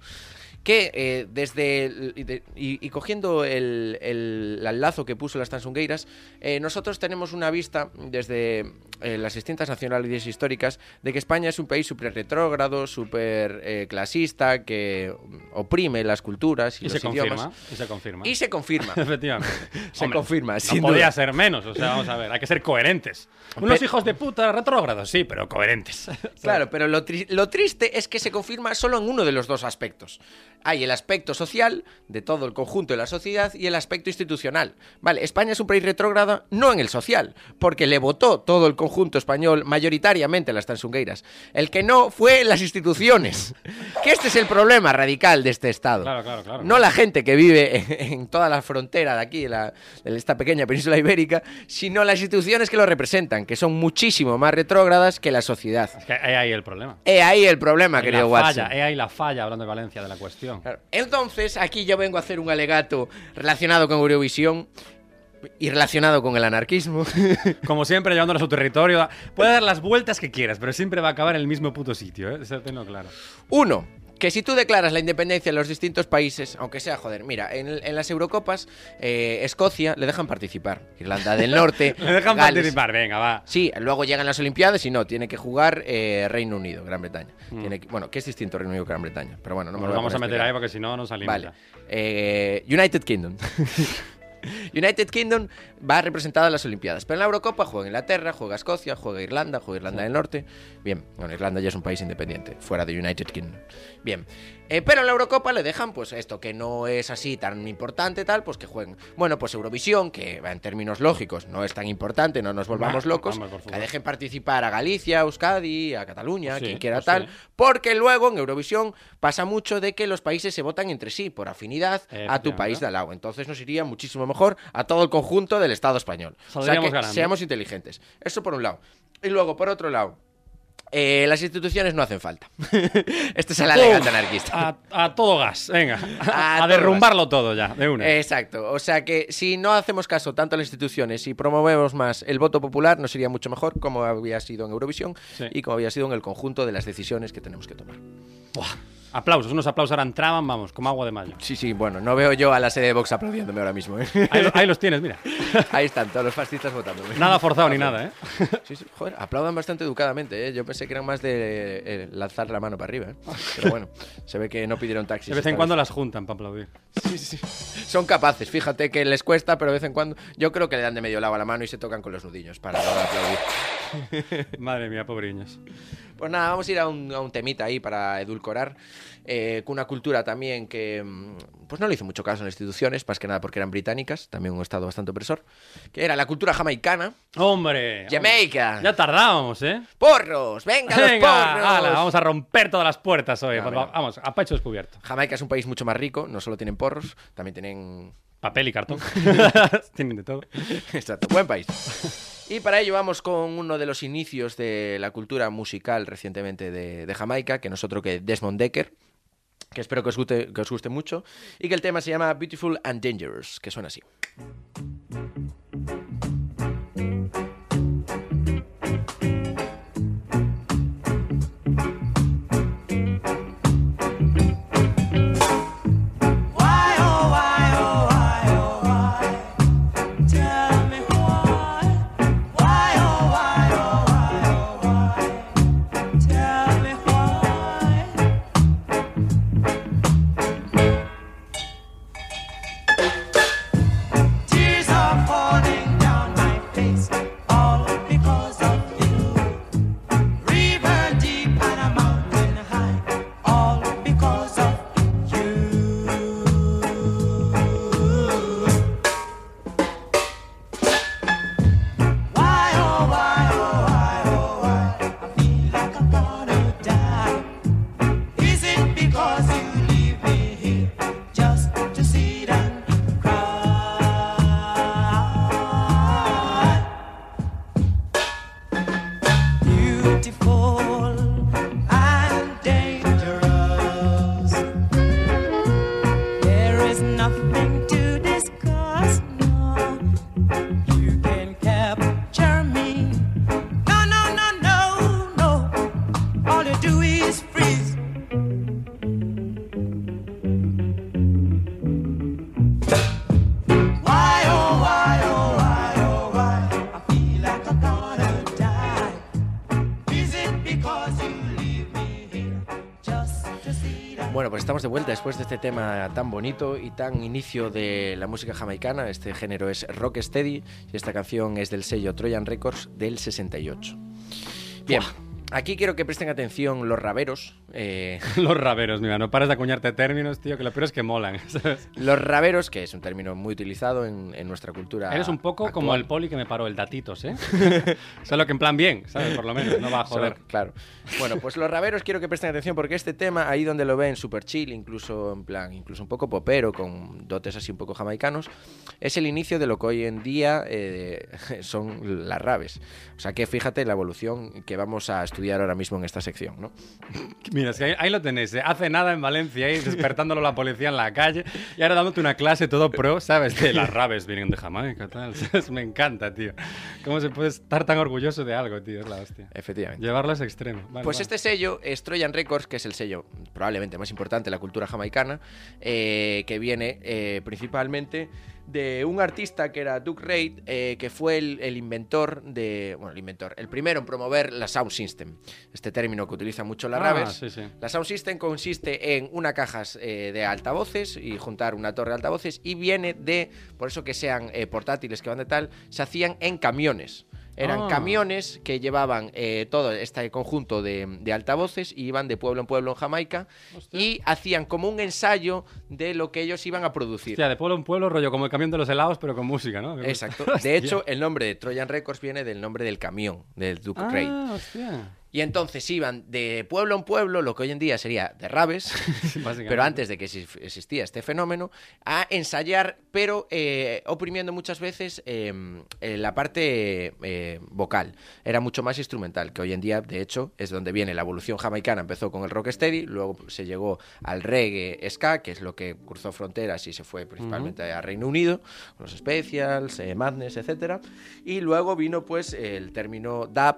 que eh, desde el- y, de- y- y cogiendo el, el- el lazo que puso las Tansungueiras, eh, nosotros tenemos una vista desde eh, las distintas nacionalidades históricas de que España es un país súper retrógrado, súper eh, clasista, que oprime las culturas y, Y los se confirma. Y se confirma. Y se confirma. Efectivamente. Se confirma, No sin podía duda. ser menos. O sea, vamos a ver, hay que ser coherentes. Unos Pe- hijos de puta retrógrados, sí, pero coherentes. Claro, pero lo, tri- lo triste es que se confirma solo en uno de los dos aspectos. Hay el aspecto social de todo el conjunto de la sociedad y el aspecto institucional. Vale, España es un país retrógrado no en el social, porque le votó todo el conjunto español mayoritariamente a las Tansungueiras. El que no fue las instituciones. Que este es el problema radical de este Estado. Claro, claro, claro. No la gente que vive en, en toda la frontera de aquí, de, la- de esta pequeña península ibérica, sino las instituciones que lo representan, que son muchísimo más retrógradas que la sociedad. Es que hay ahí el problema. He ahí el problema, querido Watson. falla, he ahí la falla, hablando de Valencia, de la cuestión. Claro. Entonces, aquí yo vengo a hacer un alegato relacionado con Eurovisión y relacionado con el anarquismo. Como siempre, llevándolo a su territorio. Puede dar las vueltas que quieras, pero siempre va a acabar en el mismo puto sitio, ¿eh? Eso tenlo claro. Uno, que si tú declaras la independencia en los distintos países, aunque sea, joder, mira, en, en las Eurocopas, eh, Escocia le dejan participar. Irlanda del Norte. Le dejan Gales. participar, venga, va. Sí, luego llegan las Olimpiadas y no, tiene que jugar eh, Reino Unido, Gran Bretaña. Tiene que- bueno, que es distinto Reino Unido que Gran Bretaña, pero bueno, no me Nos lo vamos a meter ahí porque si no, no salimos. Vale. Eh, United Kingdom. United Kingdom va representada en las Olimpiadas, pero en la Eurocopa juega Inglaterra, juega Escocia, juega Irlanda, juega Irlanda del Norte. Bien, bueno, Irlanda ya es un país independiente, fuera de United Kingdom. Bien, Eh, pero en la Eurocopa le dejan, pues esto, que no es así tan importante, tal, pues que jueguen. Bueno, pues Eurovisión, que en términos lógicos no es tan importante, no nos volvamos locos, que dejen participar a Galicia, a Euskadi, a Cataluña, Pues sí, quien quiera pues tal, sí. porque luego en Eurovisión pasa mucho de que los países se votan entre sí por afinidad a tu país de al lado. Entonces nos iría muchísimo mejor a todo el conjunto del Estado español. o sea que seamos inteligentes. Eso por un lado. Y luego, por otro lado, eh, las instituciones no hacen falta. este es el alegato anarquista. A, a todo gas, venga. A derrumbarlo todo ya, de una. Exacto. O sea que si no hacemos caso tanto a las instituciones y promovemos más el voto popular, nos iría mucho mejor como había sido en Eurovisión Sí. y como había sido en el conjunto de las decisiones que tenemos que tomar. Aplausos, unos aplausos ahora entraban, vamos, como agua de mayo. Sí, sí, bueno, no veo yo a la sede de Vox aplaudiéndome ahora mismo. ¿eh? Ahí, lo- ahí los tienes, mira. Ahí están todos los fascistas votándome. Nada forzado ni nada, ¿eh? Sí, sí, joder, aplaudan bastante educadamente, ¿eh? Yo pensé que eran más de eh, lanzar la mano para arriba, ¿eh? Pero bueno, se ve que no pidieron taxis. De vez en cuando las juntan para aplaudir. Sí, sí, sí. Son capaces, fíjate que les cuesta, pero de vez en cuando. Yo creo que le dan de medio lado a la mano y se tocan con los nudillos para aplaudir. Madre mía, pobriños. Pues nada, vamos a ir a un, a un temita ahí para edulcorar. eh, con una cultura también que mm, pues no le hizo mucho caso en las instituciones, más que nada porque eran británicas, también un estado bastante opresor, que era la cultura jamaicana. ¡Hombre! Jamaica. Ya tardábamos, ¿eh? ¡Porros! ¡Venga, los Venga, porros! ala, vamos a romper todas las puertas hoy. Vamos, a pecho descubierto. Jamaica es un país mucho más rico, no solo tienen porros, también tienen Papel y cartón. Tienen de todo. Exacto, buen país. Y para ello vamos con uno de los inicios de la cultura musical recientemente de, de Jamaica, que no es otro que Desmond Decker, que espero que os, guste, que os guste mucho, y que el tema se llama Beautiful and Dangerous, que suena así. Después de este tema tan bonito y tan inicio de la música jamaicana. Este género es rocksteady y esta canción es del sello Trojan Records del 68. Bien, aquí quiero que presten atención los raveros. eh, Los raveros, mira, no pares de acuñarte términos, tío, que lo peor es que molan. ¿sabes? los raveros, que es un término muy utilizado en, en nuestra cultura. Eres un poco como el poli que me paró el datitos, ¿eh? Solo que en plan bien, ¿sabes? Por lo menos, no va a joder. Solo- claro. Bueno, pues los raveros quiero que presten atención porque este tema, ahí donde lo ven super chill, incluso en plan, incluso un poco popero, con dotes así un poco jamaicanos, es el inicio de lo que hoy en día eh, son las raves. O sea que fíjate la evolución que vamos a estudiar ahora mismo en esta sección, ¿no? Mira, es que ahí, ahí lo tenéis, ¿eh? Hace nada en Valencia, ahí despertándolo la policía en la calle y ahora dándote una clase todo pro, ¿sabes? De las raves vienen de Jamaica, tal. ¿sabes? Me encanta, tío. ¿Cómo se puede estar tan orgulloso de algo, tío? Es la hostia. Efectivamente. Llevarlo a ese extremo. Vale, Pues vale. este sello es Trojan Records, que es el sello probablemente más importante de la cultura jamaicana, eh, que viene eh, principalmente de un artista que era Duke Reid, eh, que fue el, el inventor de. Bueno, el inventor, el primero en promover la Sound System. Este término que utiliza mucho la Ah, Raves. sí, sí. La Sound System consiste en una caja eh, de altavoces y juntar una torre de altavoces y viene de, por eso que sean eh, portátiles que van de tal, se hacían en camiones. Eran Ah. camiones que llevaban eh, todo este conjunto de, de altavoces y iban de pueblo en pueblo en Jamaica y hacían como un ensayo de lo que ellos iban a producir. Hostia, de pueblo en pueblo, rollo como el camión de los helados, pero con música, ¿no? Exacto. De hecho, el nombre de Trojan Records viene del nombre del camión, del Duke Reid. Ah, hostia. Y entonces iban de pueblo en pueblo, lo que hoy en día sería de rabes, pero antes de que exi- existía este fenómeno, a ensayar, pero eh, oprimiendo muchas veces eh, eh, la parte eh, vocal. Era mucho más instrumental, que hoy en día, de hecho, es donde viene la evolución jamaicana. Empezó con el rocksteady, luego se llegó al reggae ska, que es lo que cruzó fronteras y se fue principalmente a Reino Unido, con los specials, eh, madness, etcétera. Y luego vino pues el término dub,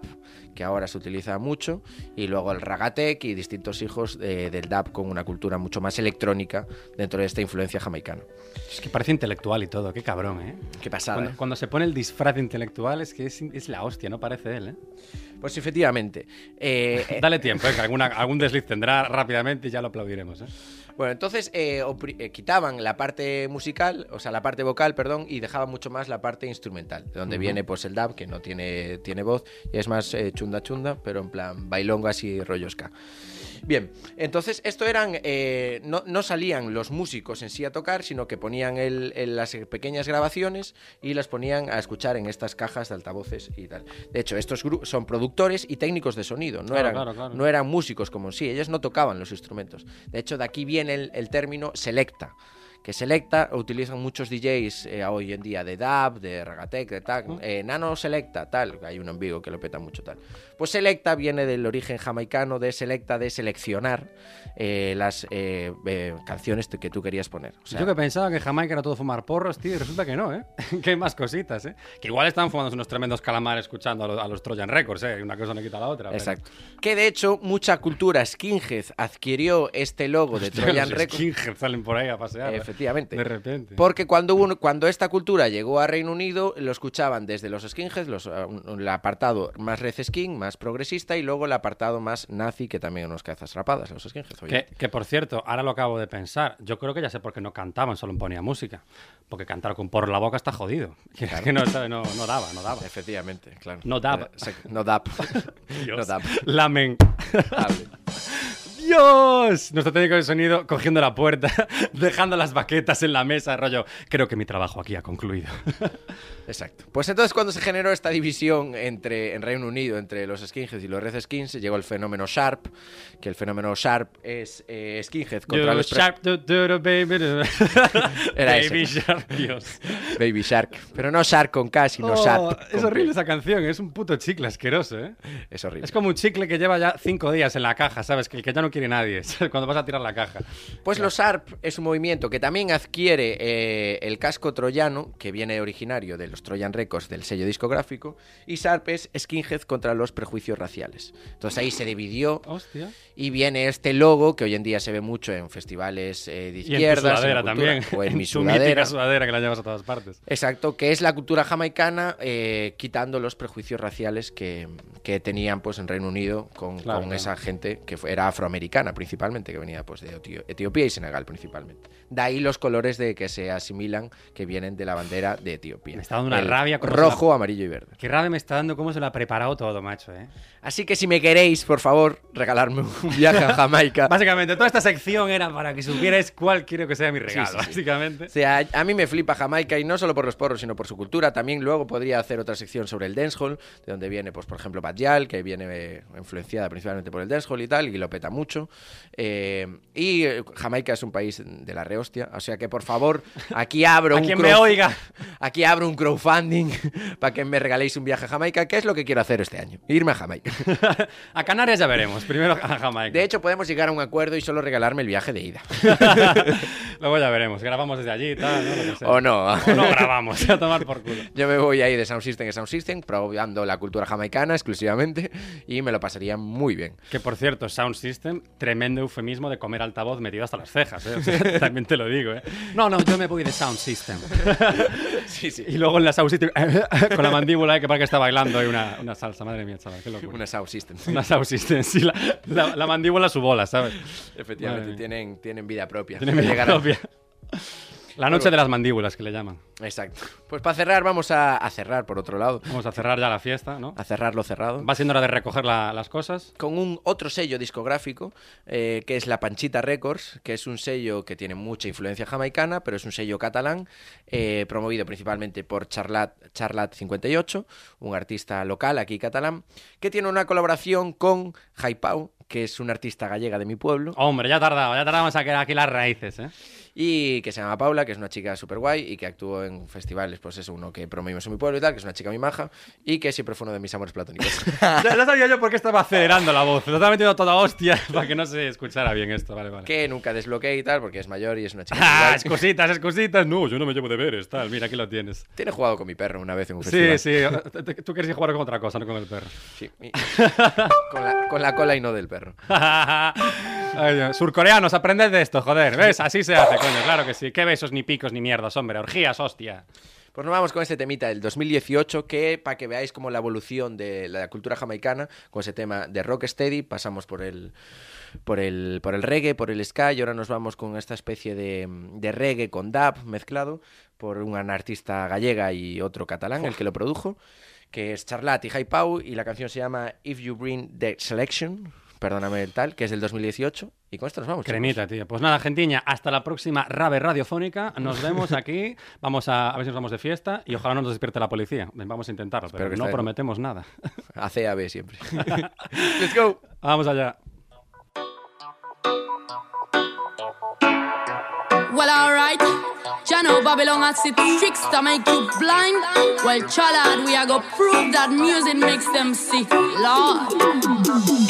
que ahora se utiliza mucho, y luego el ragatec y distintos hijos de- del dub con una cultura mucho más electrónica dentro de esta influencia jamaicana. Es que parece intelectual y todo, qué cabrón, ¿eh? Qué pasada. Cuando, ¿eh? cuando se pone el disfraz intelectual es que es, es la hostia, no parece él, ¿eh? Pues efectivamente. eh, eh, Dale tiempo, ¿eh? que alguna, algún desliz tendrá rápidamente y ya lo aplaudiremos, ¿eh? Bueno, entonces eh, eh, quitaban la parte musical, o sea, la parte vocal, perdón, y dejaban mucho más la parte instrumental, de donde viene pues el dub, que no tiene, tiene voz, y es más eh, chunda chunda, pero en plan bailongo así rollo ska. Bien, entonces esto eran, eh, no, no salían los músicos en sí a tocar, sino que ponían el- el- las pequeñas grabaciones y las ponían a escuchar en estas cajas de altavoces y tal. De hecho, estos son productores y técnicos de sonido, no, Claro, eran, claro, claro. no eran músicos como en sí, ellos no tocaban los instrumentos. De hecho, de aquí viene el, el término selecta. Que selecta utilizan muchos DJs eh, hoy en día de dub, de ragatec, de tal, eh, nano selecta, tal. Hay uno en Vigo que lo peta mucho, tal. Pues selecta viene del origen jamaicano de selecta, de seleccionar eh, las eh, eh, canciones que tú querías poner. O sea, Yo que pensaba que Jamaica era todo fumar porros, tío, y resulta que no, ¿eh? que hay más cositas, ¿eh? Que igual están fumando unos tremendos calamares escuchando a los, a los Trojan Records, ¿eh? Una cosa no quita la otra. pero- Exacto. Que de hecho, mucha cultura skinhead adquirió este logo de Hostia, Trojan Records. skinheads salen por ahí a pasear. Efectivamente. De repente. Porque cuando, uno- cuando esta cultura llegó a Reino Unido, lo escuchaban desde los skinheads, los, un- el apartado más red skin, más progresista, y luego el apartado más nazi, que también unos cazas rapadas, los skinheads. Que, que, por cierto, ahora lo acabo de pensar. Yo creo que ya sé por qué no cantaban, solo ponían música. Porque cantar con porro en la boca está jodido. Que, es que no, no, no daba, no daba. Efectivamente, claro. No dab. Eh, No dab. Dios. no dab. Lamen. ¡Dios! Nuestro técnico de sonido cogiendo la puerta, dejando las baquetas en la mesa, rollo. Creo que mi trabajo aquí ha concluido. Exacto. Pues entonces cuando se generó esta división entre en Reino Unido entre los skinheads y los red skins, llegó el fenómeno Sharp, que el fenómeno Sharp es eh, skinhead contra los sharp, du- du- baby, Era Baby ese. Shark, Dios. Baby Shark, pero no Shark con K, sino Oh, Sharp. es horrible P. esa canción, es un puto chicle asqueroso, ¿eh? Es horrible. Es como un chicle que lleva ya cinco días en la caja, ¿sabes? Que el que ya no quiere nadie, ¿sabes? Cuando vas a tirar la caja. Pues los ARP es un movimiento que también adquiere eh, el casco troyano, que viene originario de los Trojan Records del sello discográfico, y SARP es skinhead contra los prejuicios raciales. Entonces ahí se dividió Hostia. y viene este logo que hoy en día se ve mucho en festivales eh, de en izquierdas, sudadera la cultura, también. o en, mi tu mítica sudadera. sudadera que la llevas a todas partes. Exacto, que es la cultura jamaicana eh, quitando los prejuicios raciales que, que tenían pues en Reino Unido con, Claro, con claro. esa gente que era afroamericana principalmente, que venía pues de Etio- Etiopía y Senegal principalmente. De ahí los colores de que se asimilan que vienen de la bandera de Etiopía. Me está dando una El rabia rojo, amarillo y verde. Qué rabia me está dando cómo se lo ha preparado todo, macho, ¿eh? Así que si me queréis, por favor, regalarme un viaje a Jamaica. Básicamente, toda esta sección era para que supierais cuál quiero que sea mi regalo, sí, sí. básicamente. O sea, a mí me flipa Jamaica y no solo por los porros, sino por su cultura. También luego podría hacer otra sección sobre el dancehall, de donde viene, pues, por ejemplo, Bad Gyal, que viene eh, influenciada principalmente por el dancehall y tal, y lo peta mucho. Eh, y Jamaica es un país de la rehostia, o sea que, por favor, aquí abro A un quien me oiga. Aquí abro un crowdfunding para que me regaléis un viaje a Jamaica, que es lo que quiero hacer este año, irme a Jamaica. a Canarias ya veremos. Primero a Jamaica. De hecho, podemos llegar a un acuerdo y solo regalarme el viaje de ida. Luego ya veremos. Grabamos desde allí y tal, ¿no? Lo que sea. O no. O no grabamos, a tomar por culo. Yo me voy ahí de Sound System a Sound System, probando la cultura jamaicana exclusivamente y me lo pasaría muy bien. Que por cierto, Sound System, tremendo eufemismo de comer altavoz metido hasta las cejas, ¿eh? O sea, también te lo digo, ¿eh? No, no, yo me voy de Sound System. Sí, sí. Y luego en la Sound System, con la mandíbula, ¿eh? que parece que está bailando ahí una, una salsa. Madre mía, chaval, qué locura. Una Sound System. Una Sound System, sí, la, la- la mandíbula su bola, ¿sabes? Efectivamente, tienen, tienen vida propia. Tiene vida Llegarán. propia. La noche de las mandíbulas, que le llaman. Exacto. Pues para cerrar, vamos a, a cerrar por otro lado. Vamos a cerrar ya la fiesta, ¿no? A cerrar lo cerrado. Va siendo hora de recoger la- las cosas. con un otro sello discográfico eh, que es la Panchita Records, que es un sello que tiene mucha influencia jamaicana, pero es un sello catalán, eh, promovido principalmente por Charlat, Charlat 58, un artista local aquí catalán, que tiene una colaboración con Jaipau, que es una artista gallega de mi pueblo, Hombre, ya tardaba, ya tardamos a quedar aquí las raíces, ¿eh? Y que se llama Paula, que es una chica súper guay y que actuó en festivales, pues es uno que promovimos en mi pueblo y tal, que es una chica muy maja y que siempre fue uno de mis amores platónicos. ya sabía yo por qué estaba acelerando la voz. Lo estaba metiendo toda hostia para que no se escuchara bien esto. Vale, vale. que nunca desbloqueé y tal, porque es mayor y es una chica Ah, guay. excositas, excositas. No, yo no me llevo deberes, tal. Mira, aquí lo tienes. Tiene jugado con mi perro una vez en un Sí, festival. sí. Tú querías jugar con otra cosa, no con el perro. Sí, con, la, con la cola y no del perro. Surcoreanos, aprended de esto, joder. ¿Ves? Así se hace, coño. Claro que sí. ¿Qué besos, ni picos, ni mierdas, hombre? Orgías, hostia. Pues nos vamos con este temita del 2018 que para que veáis como la evolución de la cultura jamaicana con ese tema de rocksteady pasamos por el por el por el reggae, por el ska y ahora nos vamos con esta especie de, reggae con dub mezclado por una artista gallega y otro catalán, el que lo produjo, que es Charlat y Pau y la canción se llama If You Bring the Selection, perdóname el tal, que es del 2018 y con esto nos vamos. chicos. Cremita, tío. Pues nada, gentiña, hasta la próxima rave radiofónica. Nos vemos aquí. Vamos a, a ver si nos vamos de fiesta y ojalá no nos despierte la policía. Vamos a intentarlo, pero que no prometemos nada. A CAB siempre. Let's go. Vamos allá. Well, alright. Ya know Babylon has its tricks to make you blind. Well, chalad, we are go prove that music makes them see. Lord.